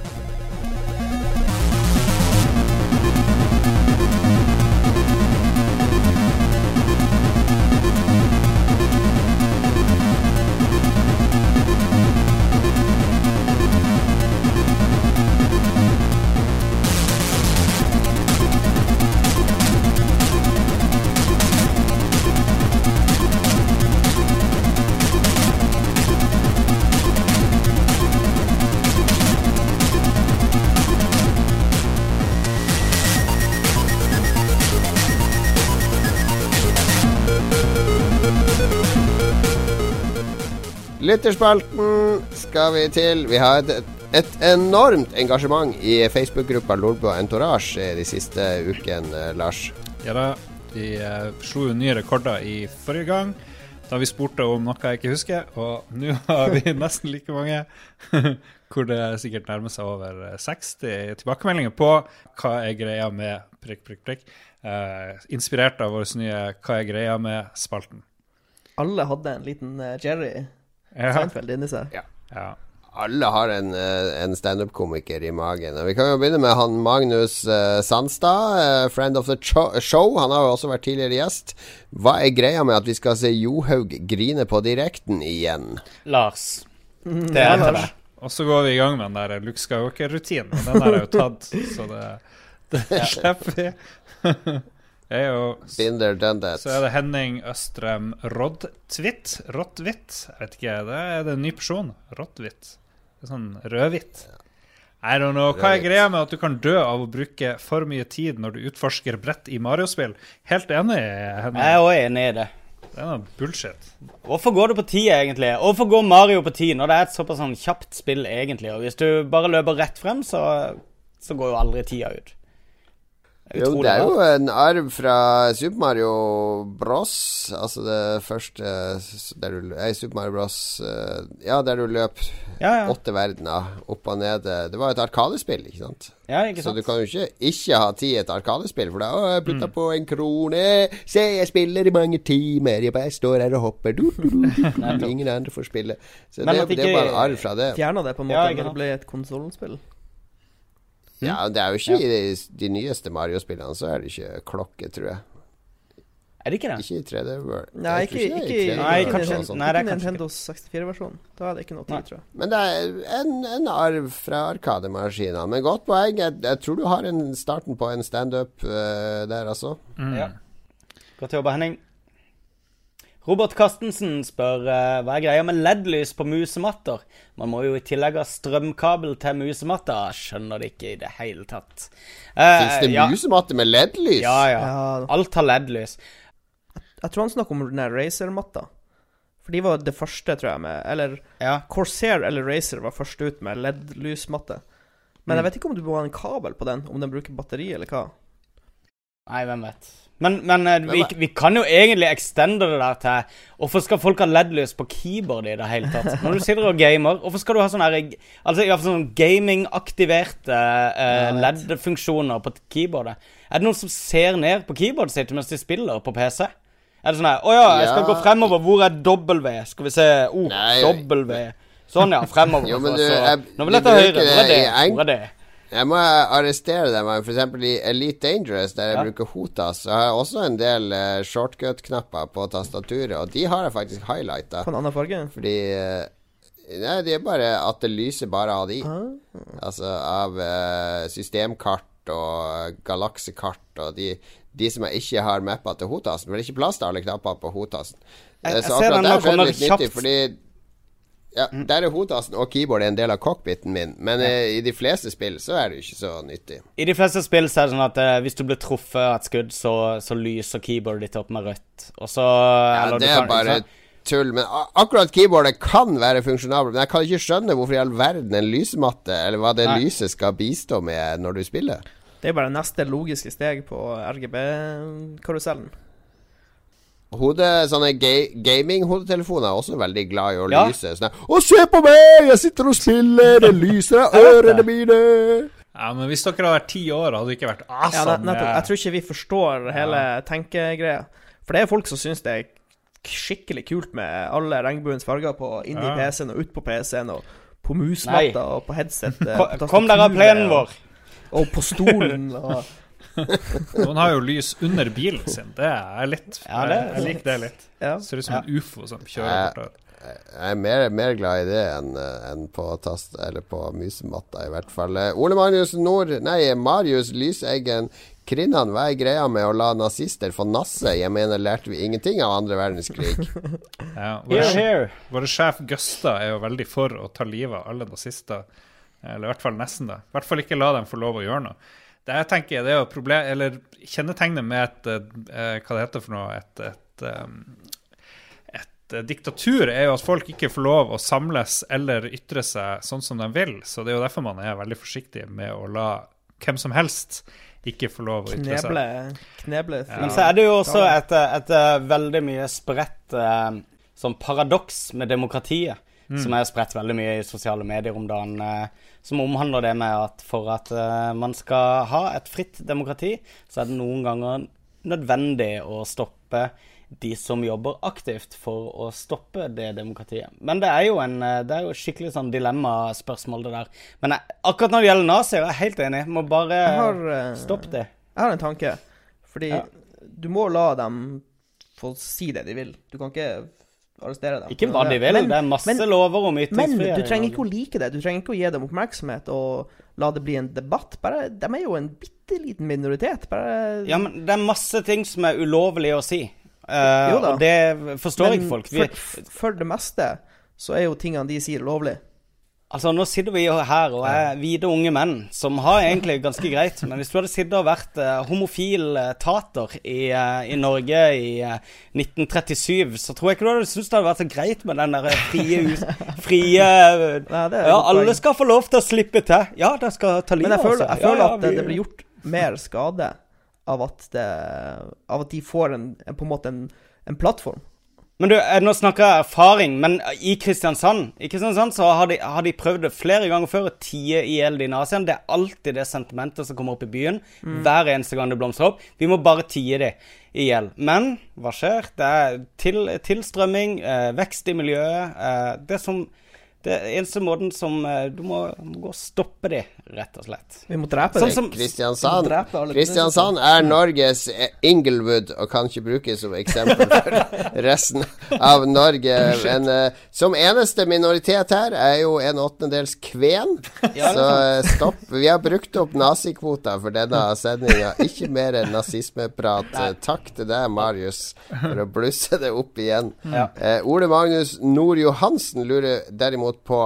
Lytterspalten skal vi til. Vi har et, et enormt engasjement i Facebook-gruppa Lolbua Entourage de siste ukene, Lars.
Ja da, vi eh, slo jo nye rekorder i forrige gang, da vi spurte om noe jeg ikke husker. Og [laughs] nå har vi nesten like mange, [laughs] hvor det sikkert nærmer seg over eh, 60 tilbakemeldinger på hva er greia med prikk, prikk, prikk. Eh, inspirert av vår nye Hva er greia med-spalten.
Alle hadde en liten eh, Jerry
Ja.
Seinfeld inni seg.
ja.
Alle har en, eh, en standup-komiker i magen. Og vi kan jo begynne med han Magnus eh, Sandstad, eh, friend of the show. Han har jo også vært tidligere gjest. Hva er greia med at vi skal se Johaug grine på direkten igjen?
Lars. Det er det.
Og så går vi i gang med den der Luke Skywalker-rutinen. Den har jeg jo tatt, så det, [laughs] det slipper vi. [laughs] Er jo
Binder done that.
Så er det Henning Østrem Roddtvitt. Rottvitt. Jeg vet ikke, det er det en ny person. Rottvitt. Det sånn rødhvitt. I don't know. Hva er greia med at du kan dø av å bruke for mye tid når du utforsker brett i Mario-spill? Helt enig, Henning.
Jeg er òg enig i det.
Det er noe bullshit.
Hvorfor går du på ti, egentlig? Hvorfor går Mario på ti når det er et såpass sånn kjapt spill, egentlig? Og hvis du bare løper rett frem, så, så går jo aldri tida ut.
Jo, det er jo en arv fra Super Mario Bros. Altså det første der du, eh, Super Mario Bros. eh, Ja, der du løp
Ja, ja.
åtte verdener opp og ned. Det var et arkadespill, ikke sant?
ja, ikke sant?
Så du kan jo ikke ikke ha tid i et arkadespill, for da Å, jeg
Mm.
på en krone. Se, jeg spiller i mange timer. Jeg bare står her og hopper. Du, du, du. [laughs] Ingen andre får spille. Så
Men
det, det er bare en arv fra det.
Fjerna det på en måte
Ja,
når det ble et konsollspill.
Ja, det er jo ikke i de, de nyeste Mario-spillene, så er det ikke klokke, tror jeg.
Er det ikke det?
Ikke i 3D World.
Nei, ikke, ikke, ikke,
i
Nei, kanskje- nei, det er
ikke
kanskje
Nintendos 64-versjon. Da er det ikke noe tid, tror jeg.
Men det er en, en arv fra Arkademaskinene. Men godt poeng. Jeg, jeg tror du har en starten på en standup uh, der, altså.
Ja. Godt jobba, Henning. Robert Carstensen spør eh, hva er greia med LED-lys på musematter. Man må jo i tillegg ha strømkabel til musematta. Skjønner det ikke i det hele tatt. Eh,
Fins det
ja,
musematte med LED-lys?
Ja, ja.
Ja.
Alt har LED-lys.
Jeg tror han snakker om den der Razer-matta. For de var det første, tror jeg, med Eller
Ja.
Corsair eller Razer var først ut med LED-lysmatte. Men
Mm.
jeg vet ikke om du må ha en kabel på den, om den bruker batteri eller hva.
Nei, hvem vet. Men, men eh, vi, vi kan jo egentlig extende det der til Hvorfor skal folk ha LED-lys på keyboard i det hele tatt? Når du sitter og gamer, hvorfor skal du ha sånne Altså, sånn gaming-aktiverte
vet.
LED-funksjoner på keyboardet? Er det noen som ser ned på keyboardet sitt mens de spiller på PC? Er det sånn her Å ja, jeg skal
Ja.
gå fremover. Hvor er W? Skal vi se. Oh, W. Sånn, ja. Fremover.
Jo, men du,
så-
jeg-
Nå vil jeg ta høyre. Hvor er
det
Hvor er det?
Jeg må arrestere deg. For eksempel i Elite Dangerous, der jeg
Ja.
bruker Hotas, så har jeg også en del uh, shortcut-knapper på tastaturet, og de har jeg faktisk highlighta.
På en annen farge.
Fordi uh, Nei, det er bare at det lyser bare av de.
Ah.
Altså av uh, systemkart og galaksekart og de, de som jeg ikke har mappa til Hotasen. For det er ikke plass til alle knapper på Hotasen.
Jeg- jeg
så
ser den nå
der er
kommer
det litt nyttig, fordi ja, Der er Hotasen og keyboard en del av cockpiten min, men ja. i de fleste spill så er det jo ikke så nyttig.
I de fleste spill så er det sånn at eh, hvis du blir truffet av et skudd, så, så lyser keyboardet ditt opp med rødt. Og så
Ja,
eller
det er
kan-
bare tull. Men akkurat keyboardet kan være funksjonabelt. Men jeg kan ikke skjønne hvorfor i all verden en lysmatte, eller hva det
Nei.
lyset skal bistå med når du spiller.
Det er bare neste logiske steg på RGB-karusellen.
Hode, sånne ga gaming-hodetelefoner er også veldig glad i å
Ja.
lyse. Sånn 'Å, se på meg! Jeg sitter og spiller! Det lyser av [laughs] ørene mine!'
Ja, men hvis dere hadde vært ti år, hadde det ikke vært
Ja,
awesome.
Ja, nettopp. Jeg tror ikke vi forstår hele tenkegreia. For det er folk som syns det er skikkelig kult med alle regnbuens farger på inni
Ja.
PC-en og ut på PC-en, og på musmatta og på headset. eh,
Kom, kom dere av plenen vår.
Og, og på stolen og [laughs] [laughs]
Noen har jo lys under bilen sin. Det er litt.
Ja, det er
jeg, jeg liker det litt.
Ja.
Ser ut som en ufo som kjører bortover.
Jeg er mer, mer glad i det enn eh, enn på, tast, eller på musematta, i hvert fall. Eh, Ole Marius Nord Nei, Marius Lyseggen Krinnan, hva er greia med å la nazister få nasse? Jeg mener, lærte vi ingenting av andre verdenskrig? [laughs]
Ja, vår, vår sjef Gøsta er jo veldig for å ta livet av alle nazister. Eller i hvert fall nesten det. I hvert fall ikke la dem få lov å gjøre noe. Det jeg tenker det er jo problem, eller Kjennetegnet med et eh, Hva det heter for noe? Et, et, eh, et eh, diktatur er jo at folk ikke får lov å samles eller ytre seg sånn som de vil. Så det er jo derfor man er veldig forsiktig med å la hvem som helst ikke få lov å ytre seg.
kneble, kneble fri.
Men så er det jo også et, et, eh, veldig mye spredt eh, sånn paradoks med demokratiet, som er spredt veldig mye i sosiale medier om dagen, eh, som omhandler det med at for at eh, man skal ha et fritt demokrati, så er det noen ganger nødvendig å stoppe de som jobber aktivt for å stoppe det demokratiet. Men det er jo en eh, Det er jo skikkelig sånn dilemmaspørsmål, det der. Men jeg, akkurat når det gjelder nazier, er jeg helt enig. Må bare
har, eh,
stoppe det.
Jeg har en tanke. Fordi
Ja.
du må la dem få si det de vil. Du kan ikke arrestere dem.
Ikke hva de vil.
Men-
det er masse
men-
lover om
Men du trenger ikke å like det. Du trenger ikke å gi dem oppmerksomhet og la det bli en debatt. Bare, De er jo en bitte liten minoritet. Bare
Ja, men det er masse ting som er ulovlig å si.
Uh,
og det forstår
Men
ikke folk. Vi,
For, for det meste så er jo tingene de sier, lovlig.
Altså, nå sitter vi jo her og er hvite unge menn som har egentlig ganske greit. Men hvis du hadde sittet og vært uh, homofil eh, tater i, uh, i Norge i uh, 1937, så tror jeg ikke du hadde syntes det hadde vært så greit med den der frie. Frie
Nei, [laughs]
Ja, alle skal få lov til å slippe til. Ja, de skal ta
Men
livet
jeg
av seg.
jeg føler
Ja, ja,
at det, det blir gjort mer skade av at, det, av at de får en, en, på en måte en, en plattform.
Men du, eh, nå snakker jeg erfaring, men i Kristiansand I Kristiansand så har de, har de prøvd det flere ganger før å tie i hjel de. Det er alltid det sentimentet som kommer opp i byen. Hver eneste gang det blomstrer opp. Vi må bare tie det i hjel. Men hva skjer? Det er til, tilstrømming, eh, vekst i miljøet. Eh, det som Det eneste måten som eh, Du må, må gå og stoppe de, rett og slett.
Vi må drepe
Sånn
dem.
Kristiansand
Drepe alle
Kristiansand er Norges Inglewood og kan ikke brukes som eksempel for [laughs] resten av Norge. Men uh, som eneste minoritet her er jo en åttendedels kven. Så uh, stopp. Vi har brukt opp nazikvota for denne sendinga. Ikke mer nazismeprat. Eh, Takk til deg, Marius, for å blusse det opp igjen.
Ja.
Eh, Ole Magnus Nord Johansen lurer derimot på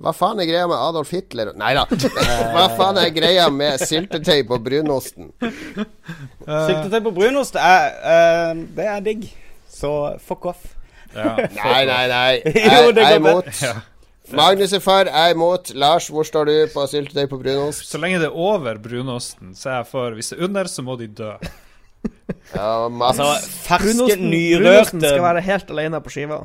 Hva faen er greia med Adolf Hitler Nei da. [laughs] Hva faen er greia med syltetøy på brunosten?
Syltetøy på brunost er, eh, det er digg. Så fuck off.
Ja. [laughs]
Nei, nei, nei. [laughs] Jeg jeg er imot. Magnus er for, jeg er imot. Lars, hvor står du på syltetøy på brunost?
Så lenge det er over brunosten, så er jeg for. Hvis det er under, så må de dø.
Ja, Mats.
Altså, ferske,
nyrørte brunosten skal være helt alene på skiva.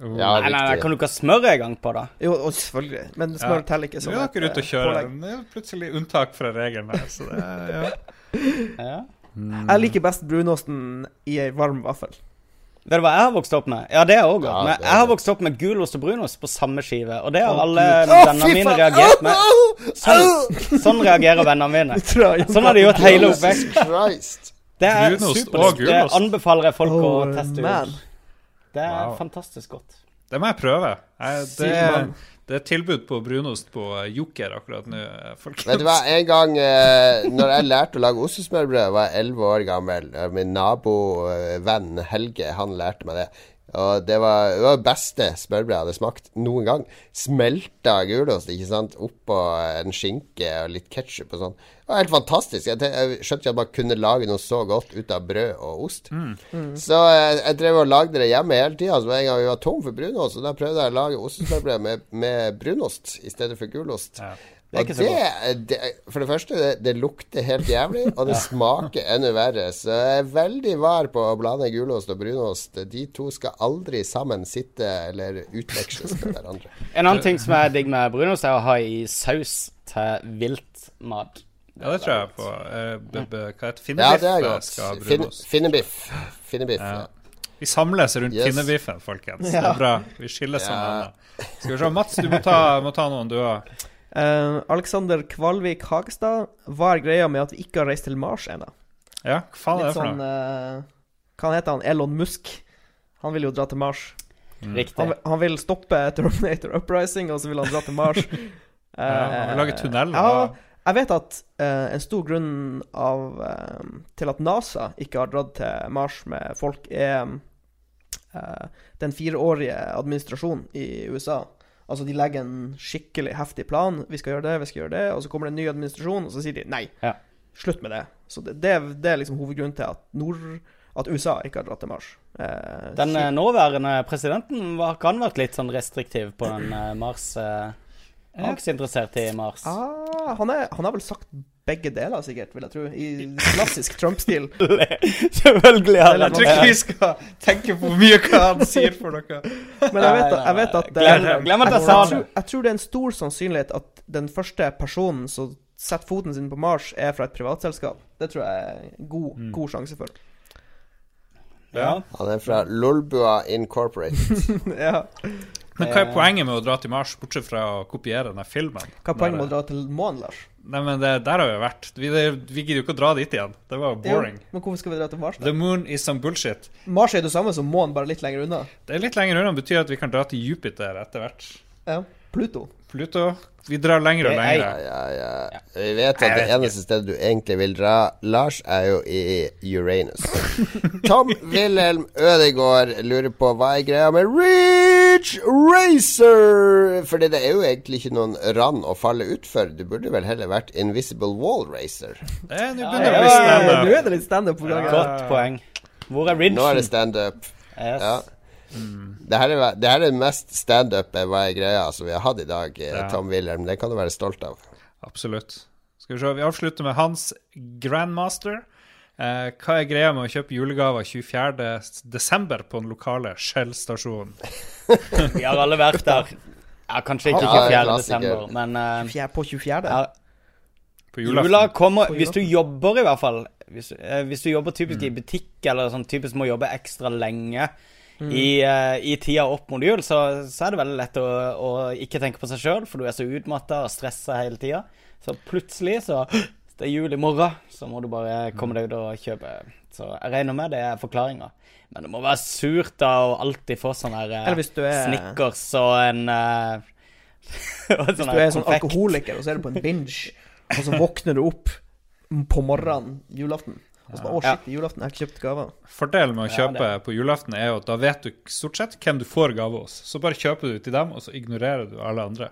Ja,
Nei, nei, nei, kan du ikke ha smør en gang på, da?
Jo, og selvfølgelig. Men smør
Ja.
teller ikke som
er
et,
dere ute å
kjøre
kjører.
pålegg.
Det er plutselig unntak fra regelen her. Så det er, ja.
Ja.
Jeg liker best brunosten i ei varm vaffel.
Vet du hva jeg har vokst opp med? Ja, det er òg godt.
Ja,
men jeg har vokst opp med gulost og brunost på samme skive. Og det har alle vennene mine reagert med. Sånn, sånn reagerer vennene mine. [laughs] Sånn har de gjort hele
oppveksten.
Det er supert. Det anbefaler jeg folk å
Oh,
teste ut. Det er
Wow.
fantastisk godt.
Det må jeg prøve. Jeg, det, er, det er tilbud på brunost på eh, Joker akkurat nå, eh, folkens.
Vet du hva, en gang eh, Når jeg lærte å lage ostesmørbrød, var jeg elleve år gammel. Eh, Min nabovenn Helge, han lærte meg det. Og det var det var beste smørbrødet jeg hadde smakt noen gang. Smelta gulost, ikke sant, oppå en skinke og litt ketsjup og sånn. Det var helt fantastisk. Jeg, jeg skjønte ikke at man kunne lage noe så godt ut av brød og ost. Så jeg, jeg drev og lagde det hjemme hele tida. Så en gang vi var tom for brunost, og da prøvde jeg å lage ostesmørbrød med, med brunost i stedet for gulost.
Ja.
Det er ikke så
det, det, for det første, det, det lukter helt jævlig, [laughs] og det smaker enda verre. Så jeg er veldig var på å blande gulost og brunost. De to skal aldri sammen sitte eller utveksles med hverandre. [laughs]
En annen ting som er digg med brunost, er å ha i saus til viltmat.
Ja, det tror jeg på. Eh, hva heter
Ja, det er
Finnebiff
godt. Fin, finnebiff. Finnebiff.
Ja.
Ja.
Vi samles rundt
Yes.
pinnebiffen, folkens. [laughs] Det er bra. Vi skiller sammen.
Ja.
Skal vi se, Mats, du må ta, må ta noen, du òg.
Eh, Alexander Kvalvik Hagestad, hva er greia med at vi ikke har reist til Mars ennå?
Ja, hva faen er det for
sånn
noe?
Uh, Hva heter han? Elon Musk. Han vil jo dra til Mars.
Riktig.
Han, han vil stoppe Terminator Uprising, og så vil han dra til Mars. [laughs]
Ja, lage tunnel.
Ja, jeg vet at uh, en stor grunn av, eh, til at NASA ikke har dratt til Mars med folk, er eh, den fireårige administrasjonen i USA. Altså, de legger en skikkelig heftig plan. Vi skal gjøre det, vi skal gjøre det. Og så kommer det en ny administrasjon, og så sier de nei.
Ja.
Slutt med det. Så det, det, det er liksom hovedgrunnen til at, nord, at USA ikke har dratt til Mars. Eh,
Den eh, nåværende presidenten var, kan vært litt sånn restriktiv på den eh, Mars. eh, Han er ikke så interessert i Mars.
Ah, han, er, han har vel sagt begge deler, sikkert, vil jeg tro. I [laughs] klassisk Trump-stil. [laughs]
Selvfølgelig har
Jeg tror ikke vi skal tenke på mye hva han sier for noe.
Men jeg vet, jeg vet at
glem at jeg det.
tror, jeg tror det er en stor sannsynlighet at den første personen som setter foten sin på Mars, er fra et privatselskap. Det tror jeg er en god,
Mm.
god sjanse for.
Ja.
Han er fra Lolbua Incorporated. [laughs]
ja.
Men hva er poenget med å dra til Mars, bortsett fra å kopiere denne filmen?
Hva er poenget med å dra til månen, Lars?
Nei, men det, Der har vi vært. Vi, det, vi gidder jo ikke å dra dit igjen. Det var jo boring.
Jo, men hvorfor skal vi dra til Mars? da?
The moon is some bullshit.
Mars er det samme som månen, bare litt lenger unna.
Det er litt lenger unna, betyr at vi kan dra til Jupiter etter hvert.
Ja. Pluto.
Pluto Vi drar lenger og
Det er-
Ja, ja, ja. Vi vet at det eneste stedet du egentlig vil dra, Lars, er jo i Uranus. [laughs] Tom Wilhelm Ødegaard lurer på hva er greia med Ridge Racer? Fordi det er jo egentlig ikke noen rand å falle utfor. Du burde vel heller vært Invisible Wall Racer.
Eh, Nå begynner det å bli standup.
er det litt standup på
Godt poeng. Hvor er Ridge?
Nå er det standup.
Yes.
Ja. Det her er, det her er mest standup hva er greia som vi har hatt i dag, eh,
Ja.
Tom Wilhelm. Det kan du være stolt av.
Absolutt. Skal vi se, vi avslutter med Hans Grandmaster. Eh, hva er greia med å kjøpe julegaver 24.12. på den lokale Shell-stasjonen? [laughs]
Vi har alle vært der. Ja, kanskje ikke
Ja,
24. desember, men
uh, På 24.
ja,
På
Jula kommer Hvis du jobber, i hvert fall Hvis, eh, hvis du jobber typisk i butikk, eller sånn typisk må jobbe ekstra lenge i, uh, i tida opp mot jul, så, så er det veldig lett å, å ikke tenke på seg sjøl, for du er så utmatta og stressa hele tida. Så plutselig så [gasps] Det er jul i morgen, så må du bare komme deg ut og kjøpe. Så jeg regner med det er forklaringa. Men det må være surt da å alltid få sånn her eh,
Eller hvis du er-
Snickers og en uh, [laughs] og
Hvis du er sånn alkoholiker, og så er du på en binge, og så våkner du opp på morgenen julaften. Og så bare, å
Ja.
shit, julaften, jeg har ikke kjøpt gaver.
Fordelen med å
Ja,
kjøpe på julaften er jo at da vet du stort sett hvem du får gave hos. Så bare kjøper du til dem, og så ignorerer du alle andre.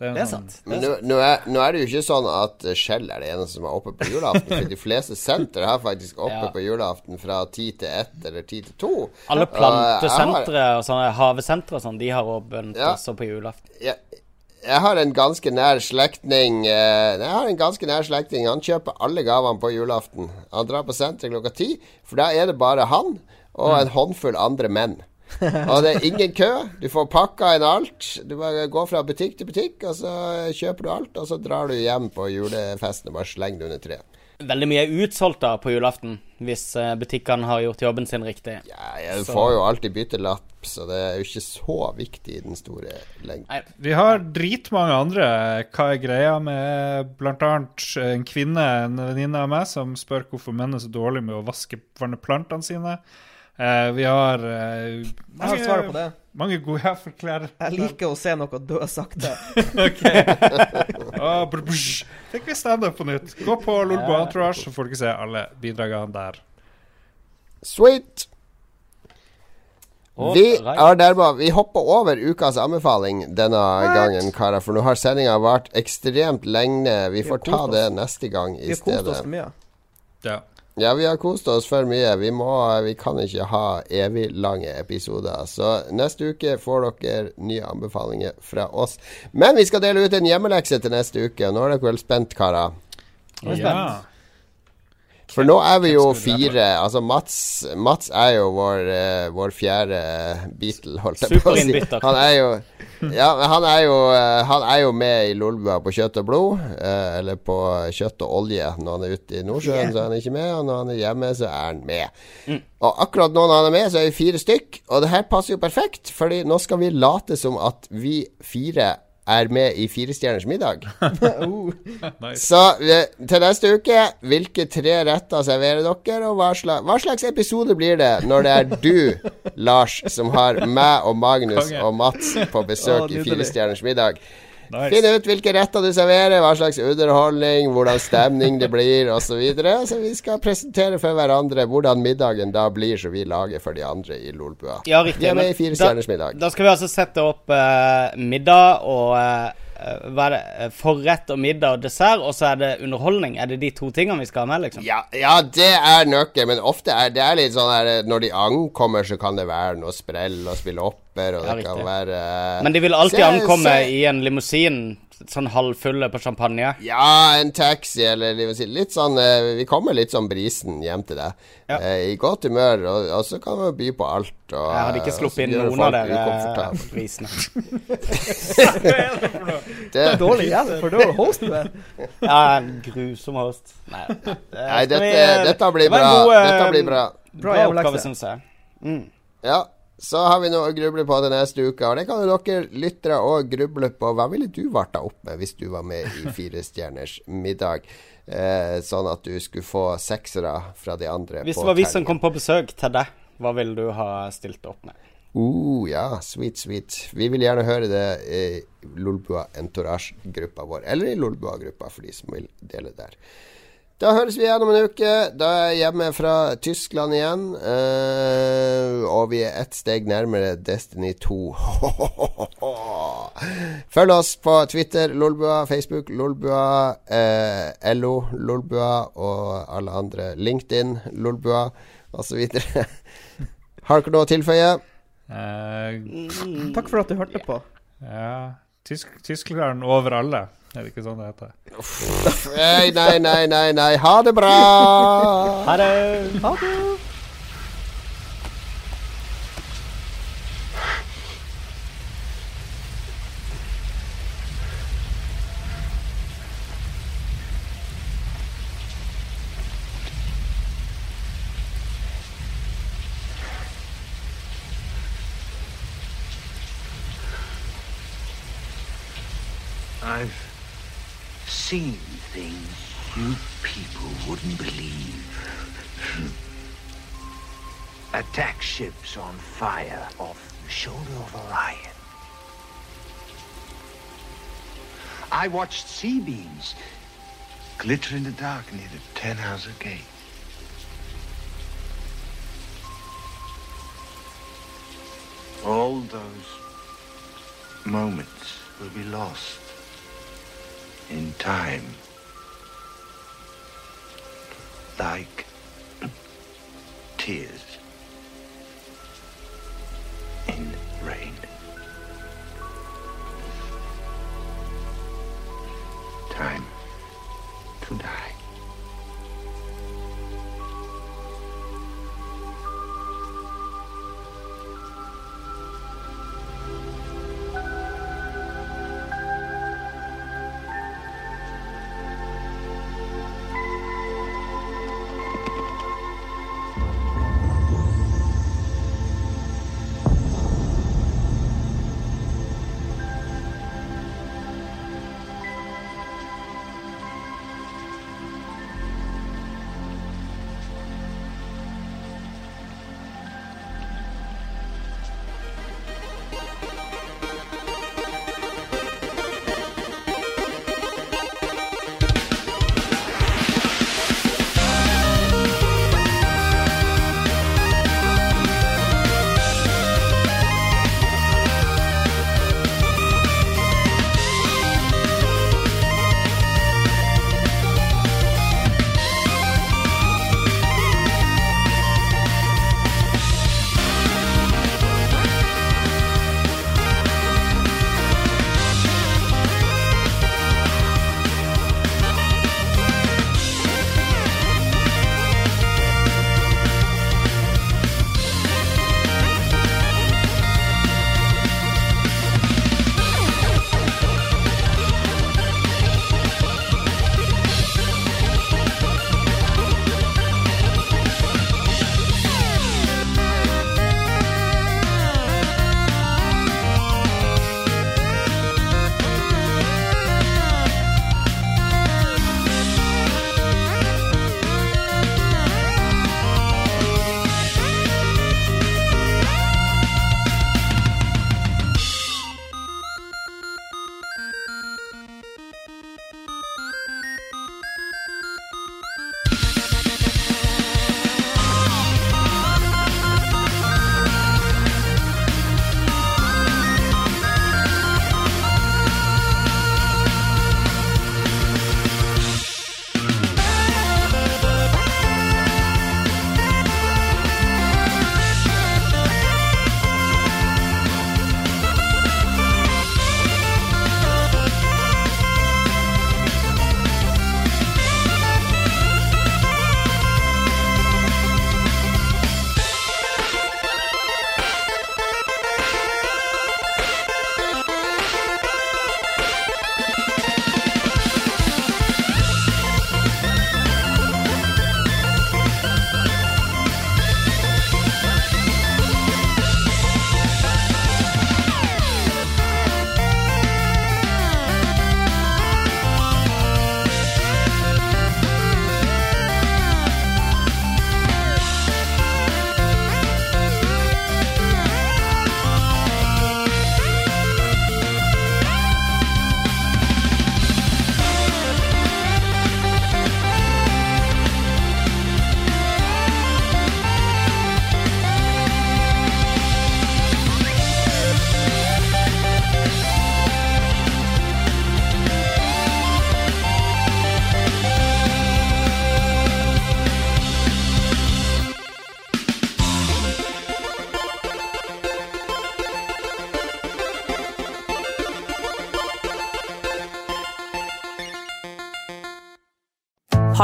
Det er,
Det er
sånn-
sant.
Men nå, nå, er, nå er det jo ikke sånn at eh, Shell er det eneste som er oppe på julaften. For de fleste senter er faktisk oppe
Ja.
på julaften fra ti til ett eller ti til to.
Alle
Og har-
plantesentre og sånne havesentre og sånn, de har åpent
Ja.
også på julaften.
jeg, jeg har en ganske nær slektning eh, Jeg har en ganske nær slektning. Han kjøper alle gavene på julaften. Han drar på senteret klokka ti, for da er det bare han og en håndfull andre menn. Og det er ingen kø. Du får pakka inn alt. Du bare går fra butikk til butikk, og så kjøper du alt, og så drar du hjem på julefesten og bare slenger det under treet.
Veldig mye er utsolgt da på julaften, hvis eh, butikkene har gjort jobben sin riktig.
Ja, jeg
Så-
får jo alltid byttelapp, så det er jo ikke så viktig i den store lengden.
Vi har dritmange andre. Hva er greia med bl.a. en kvinne, en venninne av meg, som spør hvorfor menn er så dårlige med å vaske vanne plantene sine. Eh, vi har eh,
Jeg har svaret på det.
mange gode ja, forklær.
Jeg liker å se noe dø sakte.
oh, Tenk hvis Fikk vi standup på nytt. Gå på Lolbo Entourage, så får dere se alle bidragene der.
Sweet!
Og
Vi, er dermed, vi hopper over ukas anbefaling denne gangen, karer. For nå har sendinga vart ekstremt lenge. Vi
Vi
får ta det neste gang i
Vi har kost oss mye.
Ja.
Ja, vi har kost oss for mye. Vi, må, vi kan ikke ha evig lange episoder. Så neste uke får dere nye anbefalinger fra oss. Men vi skal dele ut en hjemmelekse til neste uke. Nå er dere vel spent, karer?
Er
ja.
For nå er vi jo fire. Altså Mats, Mats er jo vår, uh, vår fjerde Beatle, holdt jeg på å si. Han er jo Ja, han er jo, uh, han er jo med i Lolbua på kjøtt og blod. Uh, eller på kjøtt og olje når han er ute i Nordsjøen, så er han ikke med. Og når han er hjemme, så er han med. Og akkurat nå når han er med, så er vi fire stykk. Og det her passer jo perfekt, Fordi nå skal vi late som at vi fire er med i Firestjerners middag. [laughs]
Nice.
Så til neste uke, hvilke tre retter serverer dere, og hva slags, hva slags episode blir det når det er du, [laughs] Lars, som har meg og Magnus og Mats på besøk
oh,
i. Firestjerners middag?
Nice.
Finn ut hvilke retter du serverer, hva slags underholdning, hvordan stemning det blir, osv. Så, videre. så vi skal presentere for hverandre hvordan middagen da blir som vi lager for de andre i Lolbua.
Ja, riktig.
Vi er med i Fire
da-
stjerners middag.
Da skal vi altså sette opp uh, middag og er det? Eh, Forrett og middag og dessert, og så er det underholdning. Er det de to tingene vi skal ha med, liksom?
Ja, ja, det er nøkkelen, men ofte er det er litt sånn her eh, Når de ankommer, så kan det være noe sprell og spille opper, og
Ja,
det kan være uh,
Men de vil alltid
se-
ankomme
se-
i en limousin, sånn halvfulle på champagne.
Ja, en taxi, eller litt sånn eh, Vi kommer litt sånn brisen hjem til deg.
Ja.
eh, I godt humør, og, og så kan vi by på alt. Og,
Jeg hadde ikke sluppet inn noen av dere
Brisene [laughs]
prisene. [laughs]
Det,
Dårlig hjelp, for dårlig host du er.
Ja, en grusom host. Nei, det
nei, dette,
vi-
dette blir
det
bra.
god,
Dette blir bra.
Bra
Bra oppgave, syns jeg. Mm.
Ja. Så har vi noe å gruble på til neste uke. Og det kan jo dere lyttere òg gruble på. Hva ville du varta opp med hvis du var med i Fire stjerners middag? Eh, sånn at du skulle få seksere fra de andre.
Hvis det var vi som kom på besøk til deg, hva ville du ha stilt opp med?
Uh, ja, sweet, sweet. Vi vil gjerne høre det i Lolbua Entourage-gruppa vår, eller i Lolbua-gruppa for de som vil dele der. Da høres vi igjen om en uke. Da er jeg hjemme fra Tyskland igjen. Uh, og vi er ett steg nærmere Destiny 2. [laughs] Følg oss på Twitter, Lolbua, Facebook, Lolbua, eh, LO, Lolbua og alle andre. LinkedIn, Lolbua osv. [laughs] Har dere noe å tilføye?
Uh,
Takk for at du hørte på.
ja Tysk, Tyskland over alle, er det ikke sånn det heter?
Nei, nei, nei, nei, nei. Ha det bra!
Ha det!
Ha det.
Ships on fire off the shoulder of Orion. I watched sea beams glitter in the dark near the Tannhauser Gate. All those moments will be lost in time. Like [clears throat] tears